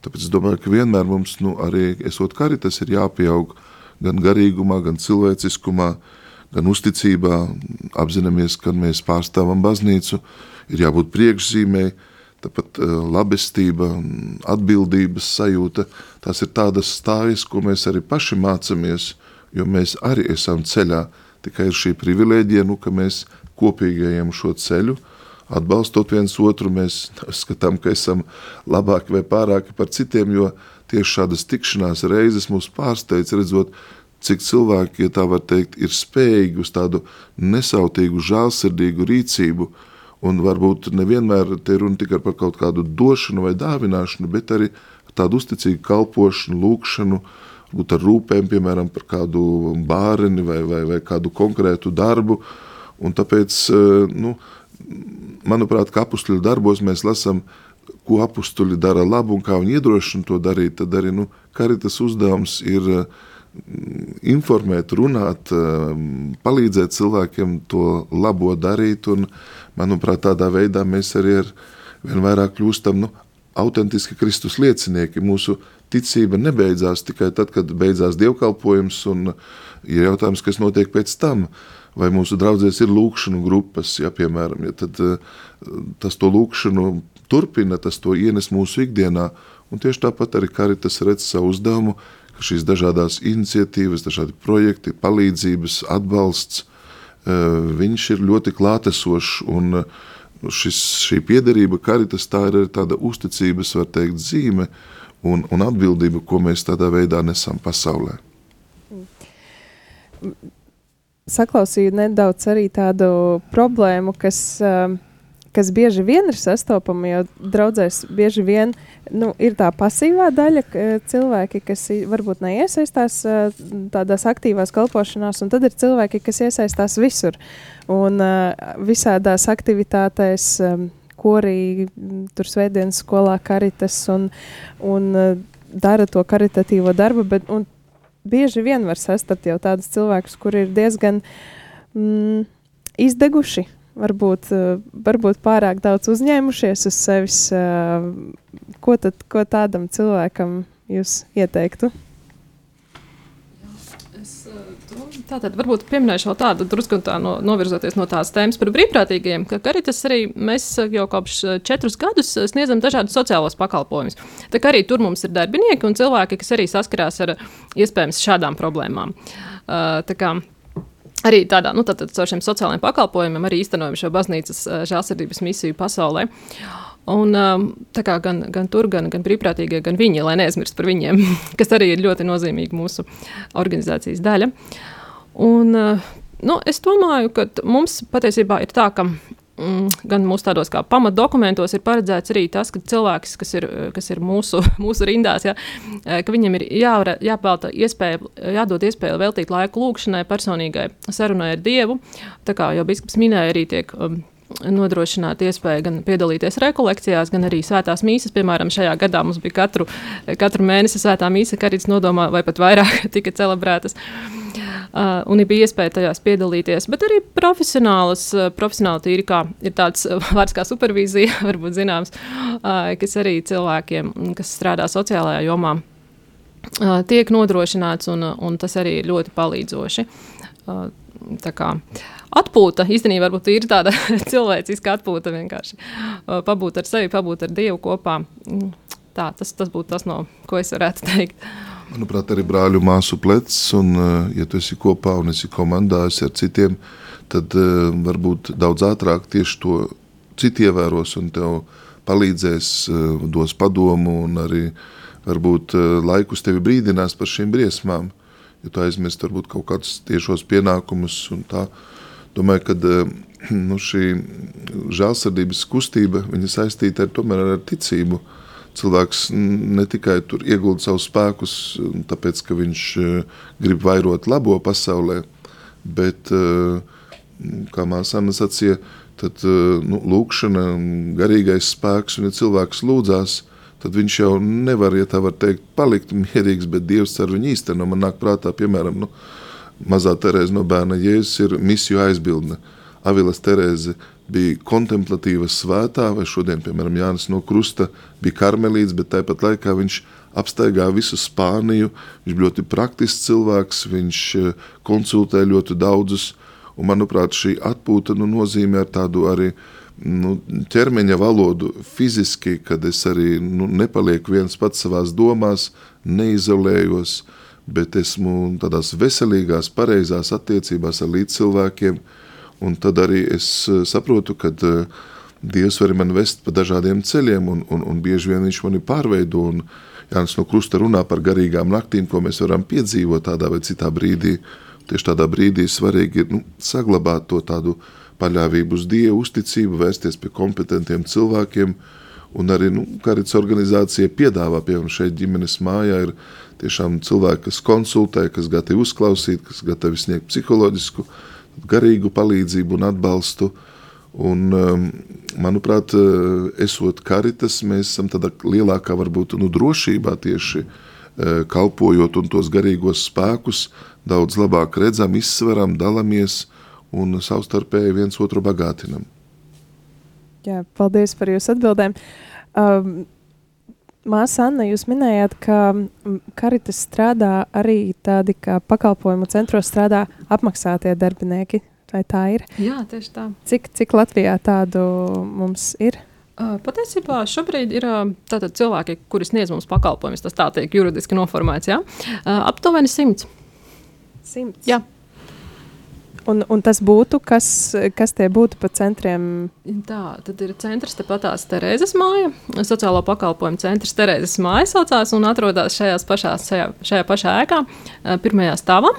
Tāpēc es domāju, ka vienmēr mums, nu, arī esot karitas, ir jāpieaug gan garīgumā, gan cilvēciskumā, gan uzticībā, apzināmies, ka mēs pārstāvam baznīcu, ir jābūt priekšzīmē, tāpat uh, labestība, atbildības sajūta, tās ir tādas stājas, ko mēs arī paši mācamies, jo mēs arī esam ceļā, tikai ir šī privilēģija, nu, ka mēs kopīgi ejam šo ceļu, atbalstot viens otru, mēs skatām, ka esam labāki vai pārāki par citiem, jo tieši šādas tikšanās reizes mūs pārsteidz redzot, cik cilvēki, ja tā var teikt, ir spējīgi uz tādu nesautīgu, žālsirdīgu rīcību, un varbūt nevienmēr te runa tikai par kaut kādu došanu vai dāvināšanu, bet arī tādu uzticīgu kalpošanu, lūkšanu, uh, būt ar rūpēm, piemēram, par kādu bāreni vai, vai, vai kādu konkrētu darbu. Un tāpēc, eh, nu, manuprāt, ka apstuļu darbos mēs lasām, ko apstuļi dara labu un kā viņi iedrošina to darīt. Tad arī nu, karitas uzdevums ir eh, informēt, runāt, eh, palīdzēt cilvēkiem to labo darīt. Un, manuprāt, tādā veidā mēs arī ar vien vairāk kļūstam nu, autentiski Kristus liecinieki. Mūsu ticība nebeidzās tikai tad, kad beidzās dievkalpojums, un ir jautājums, kas notiek pēc tam. Vai mūsu draudzēs ir lūkšanu grupas, ja, piemēram, ja, tad eh, tas to lūkšanu turpina, tas to ienes mūsu ikdienā, un tieši tāpat arī Karitas redz savu uzdevumu, ka šīs dažādās iniciatīvas, dažādi projekti, palīdzības, atbalsts, eh, viņš ir ļoti klātesošs, un uh, šis, šī piederība karitas tā ir tāda uzticības, var teikt, zīme un, un atbildība, ko mēs tādā veidā nesam pasaulē.
Saklausīju nedaudz arī tādu problēmu, kas uh, kas bieži vien ir sastopama, jo draudzēs bieži vien nu, ir tā pasīvā daļa, ka cilvēki, kas varbūt neiesaistās tādās aktīvās kalpošanās, un tad ir cilvēki, kas iesaistās visur un visādās aktivitātēs. Korī, tur svētdienas skolā karitas un, un dara to karitatīvo darbu, bet bieži vien var sastapt jau tādus cilvēkus, kuri ir diezgan mm, izdeguši varbūt, eh, varbūt pārāk daudz uzņēmušies uz sevis. Eh, ko, tad, ko tādam cilvēkam jūs ieteiktu?
Es, eh, Tātad varbūt pieminēšu vēl tādu drusku tā no, novirzoties no tās tēmas par brīvprātīgajiem, ka Karitas arī mēs jau kopš eh, četrus gadus eh, sniedzam dažādus sociālos pakalpojumus. Tā kā arī tur mums ir darbinieki un cilvēki, kas arī saskarās ar iespējams šādām problēmām. Uh, tā kā Arī tādā, nu, tātad caur šiem sociālajiem pakalpojumiem arī īstenojam šo baznīcas uh, žēlsirdības misiju pasaulē. Un, um, tā kā gan, gan tur, gan, gan brīvprātīgie, gan viņi, lai neaizmirst par viņiem, kas arī ir ļoti nozīmīga mūsu organizācijas daļa. Un, uh, nu, es domāju, ka mums patiesībā ir tā, ka mm, gan mūsu tādos kā pamatdokumentos ir paredzēts arī tas, ka cilvēks, kas ir, kas ir mūsu, mūsu rindās, ja, ka viņam ir jāvar, jāpelta iespēja, jādod iespēja veltīt laiku lūkšanai, personīgai sarunai ar Dievu. Tā kā jau biskups minēja, arī tiek um, nodrošināt iespēju gan piedalīties rekolekcijās, gan arī svētās mīsas. Piemēram, šajā gadā mums bija katru, katru mēnesi svētā mīsa, karītas nodomā, vai pat vairāk tika celebrētas. Uh, un bija iespēja tajās piedalīties, bet arī profesionālas, uh, profesionāli tīri kā ir tāds uh, vārds kā supervīzija, varbūt zināms, uh, kas arī cilvēkiem, kas strādā sociālajā jomā, uh, tiek nodrošināts, un, un tas arī ir ļoti palīdzoši. Uh, tā kā atpūta īstenībā varbūt ir tāda cilvēciska atpūta vienkārši uh, pabūt ar sevi, pabūt ar Dievu kopā. Mm, tā, tas, tas būtu tas, no ko es varētu teikt.
Manuprāt, arī brāļu māsu plecs, un, eh, ja tu esi kopā un esi komandā esi ar citiem, tad uh, varbūt daudz ātrāk tieši to citi ievēros un tev palīdzēs, uh, dos padomu un arī varbūt laikus tevi brīdinās par šīm briesmām, ja tu aizmirst varbūt kaut kādus tiešos pienākumus un tā. Domāju, ka nu, šī žēlsirdības kustība, viņa saistīta ar, tomēr ar ticību, uh, cilvēks ne tikai tur iegulda savus spēkus, tāpēc, ka viņš e, grib vairot labo pasaulē, bet, e, kā māsāna sacīja, tad e, nu, lūkšana, garīgais spēks, un ja cilvēks lūdzās, tad viņš jau nevar, ja tā var teikt, palikt mierīgs, bet Dievs cer viņu īsteno. Man nāk prātā, piemēram, nu, mazā Terēza no bērna Jēzus ir misiju aizbildne. Avilas Terēze bija kontemplatīva svētā, vai šodien, piemēram, Jānis no Krusta bija karmelīts, bet tāpat laikā viņš apstaigā visu Spāniju, viņš bija ļoti praktisks cilvēks, viņš eh, konsultē ļoti daudzus, un manuprāt, šī atpūta nu, nozīmē ar tādu arī nu, ķermeņa valodu fiziski, kad es arī nu, nepalieku viens pats savās domās, neizolējos, bet esmu tādās veselīgās, pareizās attiecībās ar līdzcilvēkiem, cilvēkiem, Un tad arī es eh, saprotu, ka eh, Dievs var mani vest pa dažādiem ceļiem, un, un, un bieži vien viņš mani pārveido. Un Jānis no Krusta runā par garīgām naktīm, ko mēs varam piedzīvot tādā vai citā brīdī. Tieši tādā brīdī svarīgi ir nu, saglabāt to tādu paļāvību uz Dievu, uzticību, vērsties pie kompetentiem cilvēkiem. Un arī nu, Karits organizācija piedāvā, piemēram, šeit ģimenes mājā ir tiešām cilvēki, kas konsultē, kas gatavi uzklausīt, kas gatavi sniegt psiholoģisku uh, garīgu palīdzību un atbalstu. Un, um, manuprāt, uh, esot karitas, mēs esam tādā lielākā varbūt nu, drošībā tieši uh, kalpojot un tos garīgos spēkus daudz labāk redzam, izsveram, dalamies un savstarpēji viens otru bagātinam.
Jā, paldies par jūsu atbildēm. Um, Māsa Anna, jūs minējāt, ka Karitas strādā arī tādi, kā pakalpojumu centros strādā apmaksātie darbinieki. Vai tā ir?
Jā, tieši tā.
Cik, cik Latvijā tādu mums ir?
Patiesībā šobrīd ir tātad, cilvēki, kuri sniedz mums pakalpojumus, tas tā tiek juridiski noformēts. Ja? Aptuveni simts.
Simts.
Jā.
Un, un tas būtu, kas, kas tie būtu pa centriem?
Tā tad ir centrs tepatās Terēzes māja. Sociālo pakalpojumu centrs Terēzes māja saucās un atrodas šajās pašās, šajā, šajā pašā ēkā, pirmajā stāvā.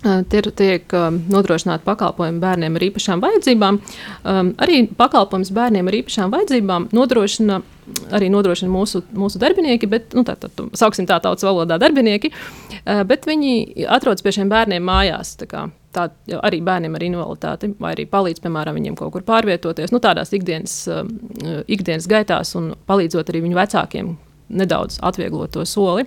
Tie tiek nodrošināti pakalpojumi bērniem ar īpašām vajadzībām. Arī pakalpojums bērniem ar īpašām vajadzībām nodrošina arī nodrošina mūsu, mūsu darbinieki, bet, nu, tā, tā, tā, sauksim tā tautas valodā, darbinieki, bet viņi atrodas pie šiem bērniem mājās. Tā, tā arī bērniem ar invaliditāti, vai arī palīdz, piemēram, viņiem kaut kur pārvietoties, nu, tādās ikdienas, ikdienas gaitās un palīdzot arī viņu vecākiem nedaudz atvieglot to soli.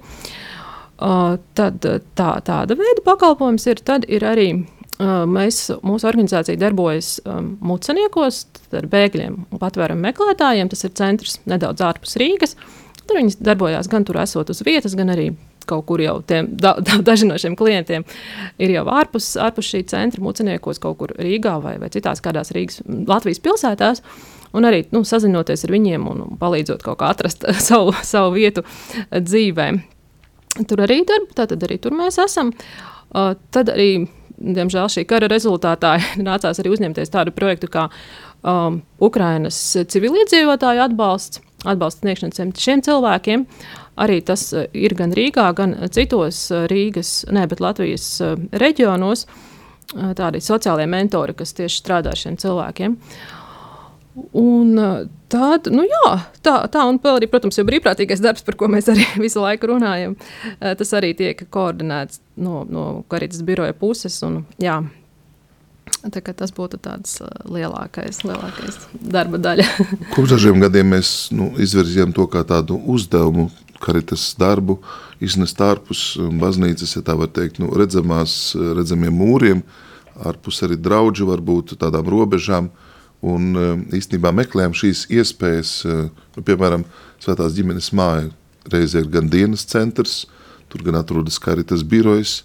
Uh, tad tā, tāda veida pakalpojums ir. Tad ir arī uh, mēs, mūsu organizācija darbojas um, muceniekos ar bēgļiem un patvērumu meklētājiem. Tas ir centrs nedaudz ārpus Rīgas. Tur viņi darbojās gan tur esot uz vietas, gan arī kaut kur jau tiem, da, da, daži no šiem klientiem ir jau ārpus, ārpus šī centra muciniekos, kaut kur Rīgā vai, vai citās kādās Rīgas, Latvijas pilsētās. Un arī nu, sazinoties ar viņiem un palīdzot kaut kā atrast savu, savu vietu dzīvē. Tur arī darba, arī tur mēs esam. Uh, tad arī, diemžēl, šī kara rezultātā nācās arī uzņemties tādu projektu kā um, Ukrainas civiliedzīvotāju atbalsts, atbalsta sniegšana šiem cilvēkiem. Arī tas ir gan Rīgā, gan citos Rīgas, ne, bet Latvijas reģionos. Tādi sociālie mentori, kas tieši strādā ar šiem cilvēkiem. Un tāda, nu jā, tā, tā un vēl arī, protams, ir brīvprātīgais darbs, par ko mēs arī visu laiku runājam. Tas arī tiek koordinēts no, no Karitas biroja puses. Un, jā, Tas būtu tāds lielākais, lielākais darba daļa.
Kopš dažiem gadiem mēs nu, izvirzījām to kā tādu uzdevumu, karitas darbu, iznest ārpus baznīcas, ja tā var teikt, nu, redzamās, redzamiem mūriem, ārpus arī draudžu, varbūt tādām robežām. Uh, Un eh, īstenībā meklējam šīs iespējas, eh, nu, piemēram, Svētās ģimenes māja. Reizē ir gan dienas centrs, tur gan atrodas karitas birojas,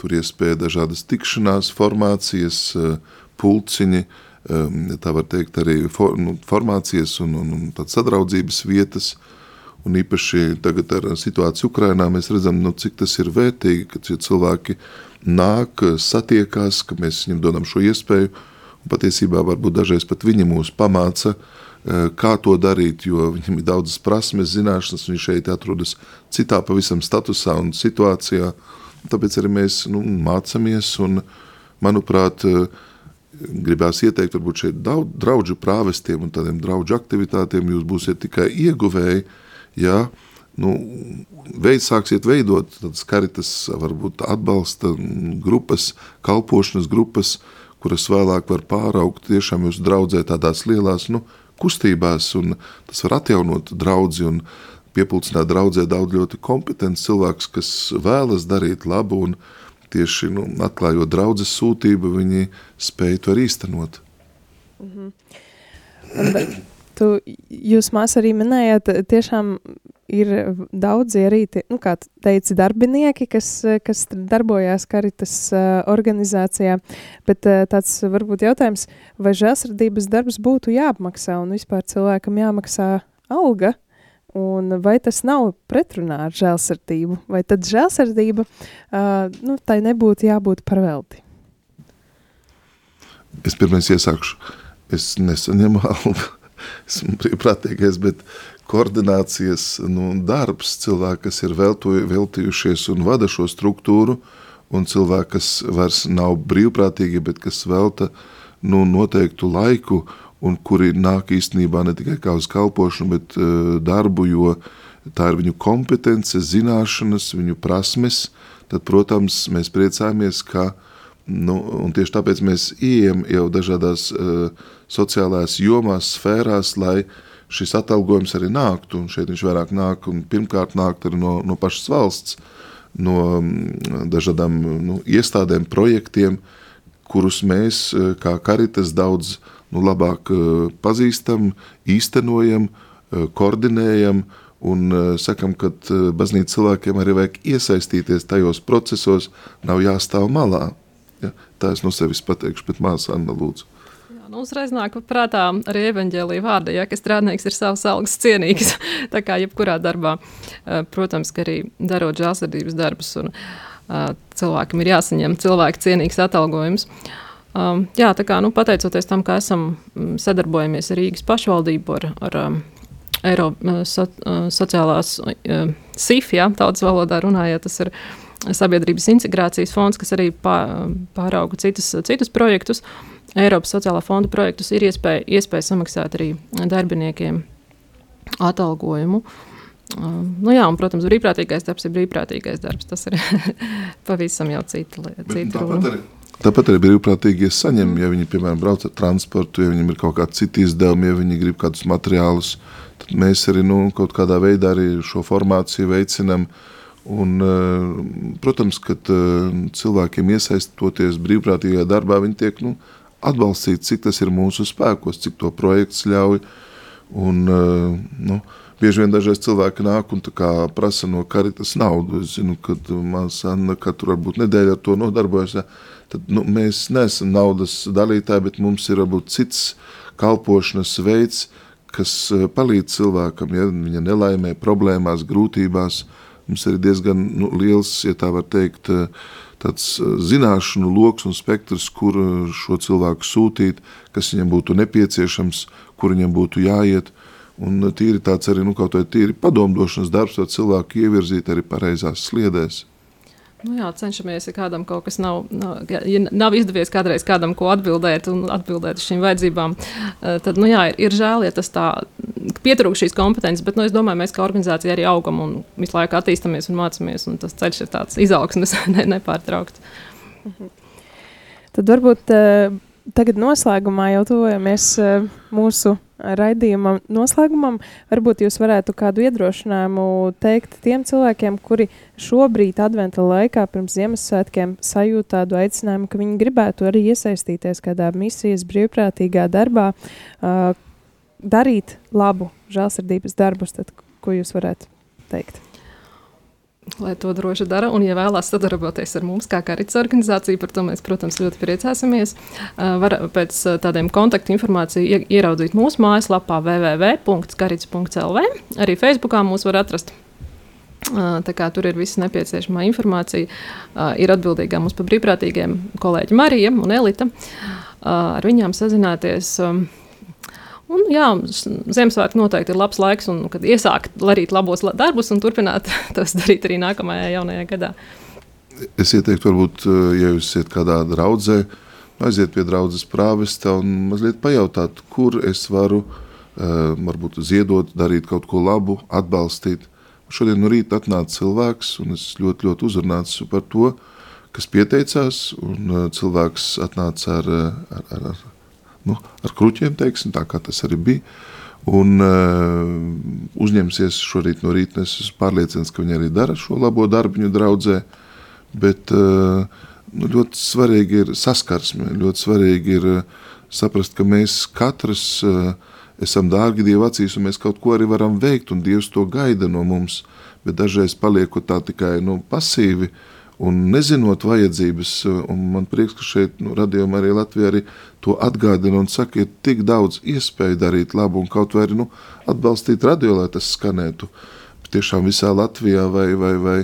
tur iespēja dažādas tikšanās, formācijas, eh, pulciņi, tā var teikt arī for, nu, formācijas un, un, un tādas sadraudzības vietas. Un īpaši tagad ar situāciju Ukrainā mēs redzam, nu, cik tas ir vērtīgi, kad cilvēki nāk, satiekās, ka mēs viņiem dodam šo iespēju, Patiesībā varbūt dažreiz pat viņi mūs pamāca, eh, kā to darīt, jo viņam ir daudzas prasmes, zināšanas, viņš šeit atrodas citā pavisam statusā un situācijā. Tāpēc arī mēs nu, mācāmies un, manuprāt, eh, gribās ieteikt varbūt šeit daudz draudžu prāvestiem un tādiem draudžu aktivitātiem jūs būsiet tikai ieguvēji, ja nu, veid, sāksiet veidot tādas karitas, varbūt atbalsta grupas, kalpošanas grupas, kuras vēlāk var pāraugt tiešām jūs draudzē tādās lielās nu, kustībās, un tas var atjaunot draudzi un piepulcināt draudzē daudz ļoti kompetents cilvēks, kas vēlas darīt labu un tieši nu, atklājot draudzes sūtību, viņi spēj to arī īstenot. Mm
-hmm. Tu, jūs mās arī minējāt, tiešām ir daudzi arī, tie, nu, kā teici, darbinieki, kas, kas darbojās Karitas uh, organizācijā, bet uh, tāds varbūt jautājums, vai žēlsirdības darbs būtu jāapmaksā un vispār cilvēkam jāmaksā alga, un vai tas nav pretrunā ar žēlsirdību, vai tad žēlsirdība, uh, nu, tai nebūtu jābūt par velti?
Es pirmais iesākšu, es nesaņemu algu esmu brīvprātīgais, bet koordinācijas nu, darbs, cilvēki, kas ir veltoju, veltījušies un vada šo struktūru, un cilvēki, kas vairs nav brīvprātīgi, bet kas velta nu, noteiktu laiku, un kuri nāk īstenībā ne tikai kā uz kalpošanu, bet uh, darbu, jo tā ir viņu kompetence, zināšanas, viņu prasmes, tad, protams, mēs priecājamies, ka uh, Nu, tieši tāpēc mēs ieejam jau dažādās uh, sociālās jomās, sfērās, lai šis atalgojums arī nāktu. Un šeit viņš vairāk nāk un pirmkārt nāk no, no pašas valsts, no um, dažādām nu, iestādēm, projektiem, kurus mēs uh, kā karitas daudz nu, labāk uh, pazīstam, īstenojam, koordinējam un sakam, ka baznīca cilvēkiem arī vajag iesaistīties tajos procesos, nav jāstāv malā. Tā es no sevis pateikšu, bet māsa Anna lūdzu.
Jā, nu, uzreiz nāk prātā arī evaņģēlīja vārda, ja, ka strādnieks ir savs algas cienīgs, tā kā jebkurā darbā. Eh, protams, ka arī darot žāsardības darbus un uh, cilvēkam ir jāsaņem cilvēku cienīgs atalgojums. Um, jā, tā kā, nu, pateicoties tam, ka esam mm, sadarbojamies ar Rīgas pašvaldību, ar, ar um, Eiropas so, uh, sociālās SIF, ja, tautas valodā runājot, tas ir Sabiedrības integrācijas fonds, kas arī pārauga citus, citus projektus, Eiropas sociālā fonda projektus, ir iespēja, iespēja samaksāt arī darbiniekiem atalgojumu. Uh, nu jā, un, protams, brīvprātīgais darbs ir brīvprātīgais darbs. Tas ir pavisam jau cita lieta.
Tāpat arī brīvprātīgie saņem, ja viņi, piemēram, brauc ar transportu, ja viņiem ir kaut kādi citi izdevumi, ja viņi grib kādus materiālus, tad mēs arī nu, kaut kādā veidā arī šo formāciju veicinam. Uh, Un, eh, protams, ka eh, cilvēkiem iesaistoties brīvprātīgajā darbā, viņi tiek nu, atbalstīti, cik tas ir mūsu spēkos, cik to projekts ļauj. Un, eh, nu, bieži vien dažreiz cilvēki nāk un prasa no karitas naudu. Es zinu, ka māsa Anna katru varbūt nedēļu ar to nodarbojas. Ja, tad nu, mēs neesam naudas dalītāji, bet mums ir varbūt cits kalpošanas veids, kas palīdz cilvēkam, ja viņa nelaimē, problēmās, grūtībās. Mums ir diezgan nu, liels, ja tā var teikt, uh, tāds zināšanu lokus un spektrs, kur šo cilvēku sūtīt, kas viņam būtu nepieciešams, kur viņam būtu jāiet. Un tīri tāds arī, nu, kaut vai tīri padomdošanas darbs, lai cilvēku ievirzīt arī pareizās sliedēs.
Nu jā, cenšamies, ja kādam kaut kas nav, nav, ja nav izdevies kādreiz kādam ko atbildēt un atbildēt uz šīm vajadzībām, tad, nu jā, ir, ir žēl, ja tas tā pietrūkst šīs kompetences, bet, nu, es domāju, mēs kā organizācija arī augam un visu laiku attīstamies un mācamies, un tas ceļš ir tāds izaugsmes ne, nepārtraukts.
Mhm. Tad varbūt uh, tagad noslēgumā jau tuvojamies uh, mūsu raidījuma noslēgumam, varbūt jūs varētu kādu iedrošinājumu teikt tiem cilvēkiem, kuri šobrīd, adventa laikā, pirms Ziemassvētkiem, sajūt tādu aicinājumu, ka viņi gribētu arī iesaistīties kādā misijas brīvprātīgā darbā, uh, darīt labu žēlsirdības darbus, tad ko jūs varētu teikt?
Lai to droši dara. Un, ja vēlās sadarboties ar mums, kā karits organizācija, par to mēs, protams, ļoti priecāsimies. Var pēc tādiem kontaktu informāciju ieraudzīt mūsu mājaslapā www.karits.lv. Arī Facebookā mūs var atrast. Tā kā tur ir visa nepieciešamā informācija. Ir atbildīgā mums par brīvprātīgiem kolēģi Marija un Elita. Ar viņām sazināties. Un, jā, Ziemassvētku noteikti ir labs laiks, un, kad iesākt darīt labos darbus un turpināt tos darīt arī nākamajā jaunajā gadā.
Es ieteiktu, varbūt, eh, ja jūs esat kādā draudzē, aiziet pie draudzes prāvesta un mazliet pajautāt, kur es varu uh, varbūt ziedot, darīt kaut ko labu, atbalstīt. Šodien no rīta atnāca cilvēks, un es ļoti, ļoti uzrunāts par to, kas pieteicās, un uh, cilvēks atnāca ar, ar, ar, ar nu, ar kruķiem, teiksim, tā kā tas arī bija. Un uh, uzņemsies šorīt no rīta. Es esmu pārliecināts, ka viņi arī dara šo labo darbu viņu draudzē. Bet uh, nu, ļoti svarīgi ir saskarsme. Ļoti svarīgi ir uh, saprast, ka mēs katrs uh, esam dārgi Dieva acīs, un mēs kaut ko arī varam veikt, un Dievs to gaida no mums. Bet dažreiz paliekot tā tikai nu, pasīvi, uh, Un nezinot vajadzības, un man prieks, ka šeit nu, radījumā arī Latvijā arī to atgādina un saka, ir tik daudz iespēju darīt labu un kaut vai arī nu, atbalstīt radio, lai tas skanētu tiešām visā Latvijā vai, vai, vai,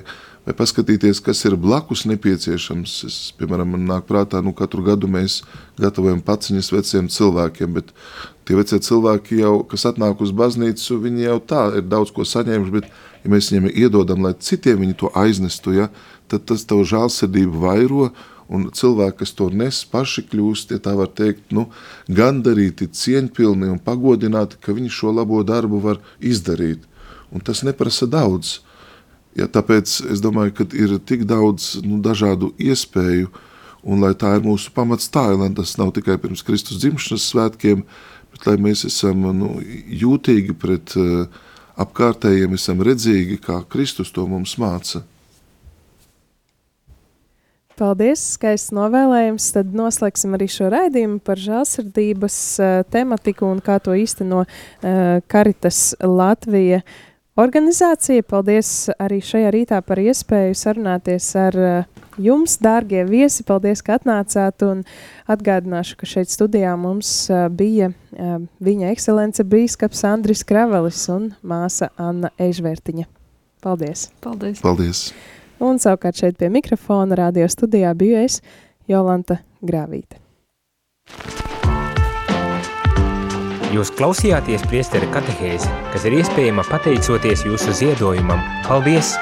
vai paskatīties, kas ir blakus nepieciešams. Es, piemēram, man nāk prātā, nu katru gadu mēs gatavojam paciņas veciem cilvēkiem, bet tie vecie cilvēki jau, kas atnāk uz baznīcu, viņi jau tā ir daudz ko saņēmuši, bet ja mēs viņiem iedodam, lai citiem viņi to aiznestu, ja, tad tas tavu žālsirdību vairo, un cilvēki, kas to nes, paši kļūst, ja tā var teikt, nu, gandarīti, cieņpilni un pagodināti, ka viņi šo labo darbu var izdarīt. Un tas neprasa daudz. Ja, tāpēc es domāju, ka ir tik daudz nu, dažādu iespēju, un lai tā ir mūsu pamats tā, lai tas nav tikai pirms Kristus dzimšanas svētkiem, bet lai mēs esam nu, jūtīgi pret uh, apkārtējiem, esam redzīgi, kā Kristus to mums māca.
Paldies, skaists novēlējums. Tad noslēgsim arī šo raidījumu par žēlsirdības uh, tematiku un kā to īsteno uh, Karitas Latvija organizācija. Paldies arī šajā rītā par iespēju sarunāties ar uh, jums, dārgie viesi. Paldies, ka atnācāt un atgādināšu, ka šeit studijā mums uh, bija uh, viņa ekscelence bīskaps Andris Kravelis un māsa Anna Ežvērtiņa. Paldies!
Paldies!
Paldies.
Un savukārt šeit pie mikrofona radio studijā biju es, Jolanta Grāvīte.
Jūs klausījāties priesteri katehēzi, kas ir iespējama pateicoties jūsu ziedojumam. Paldies!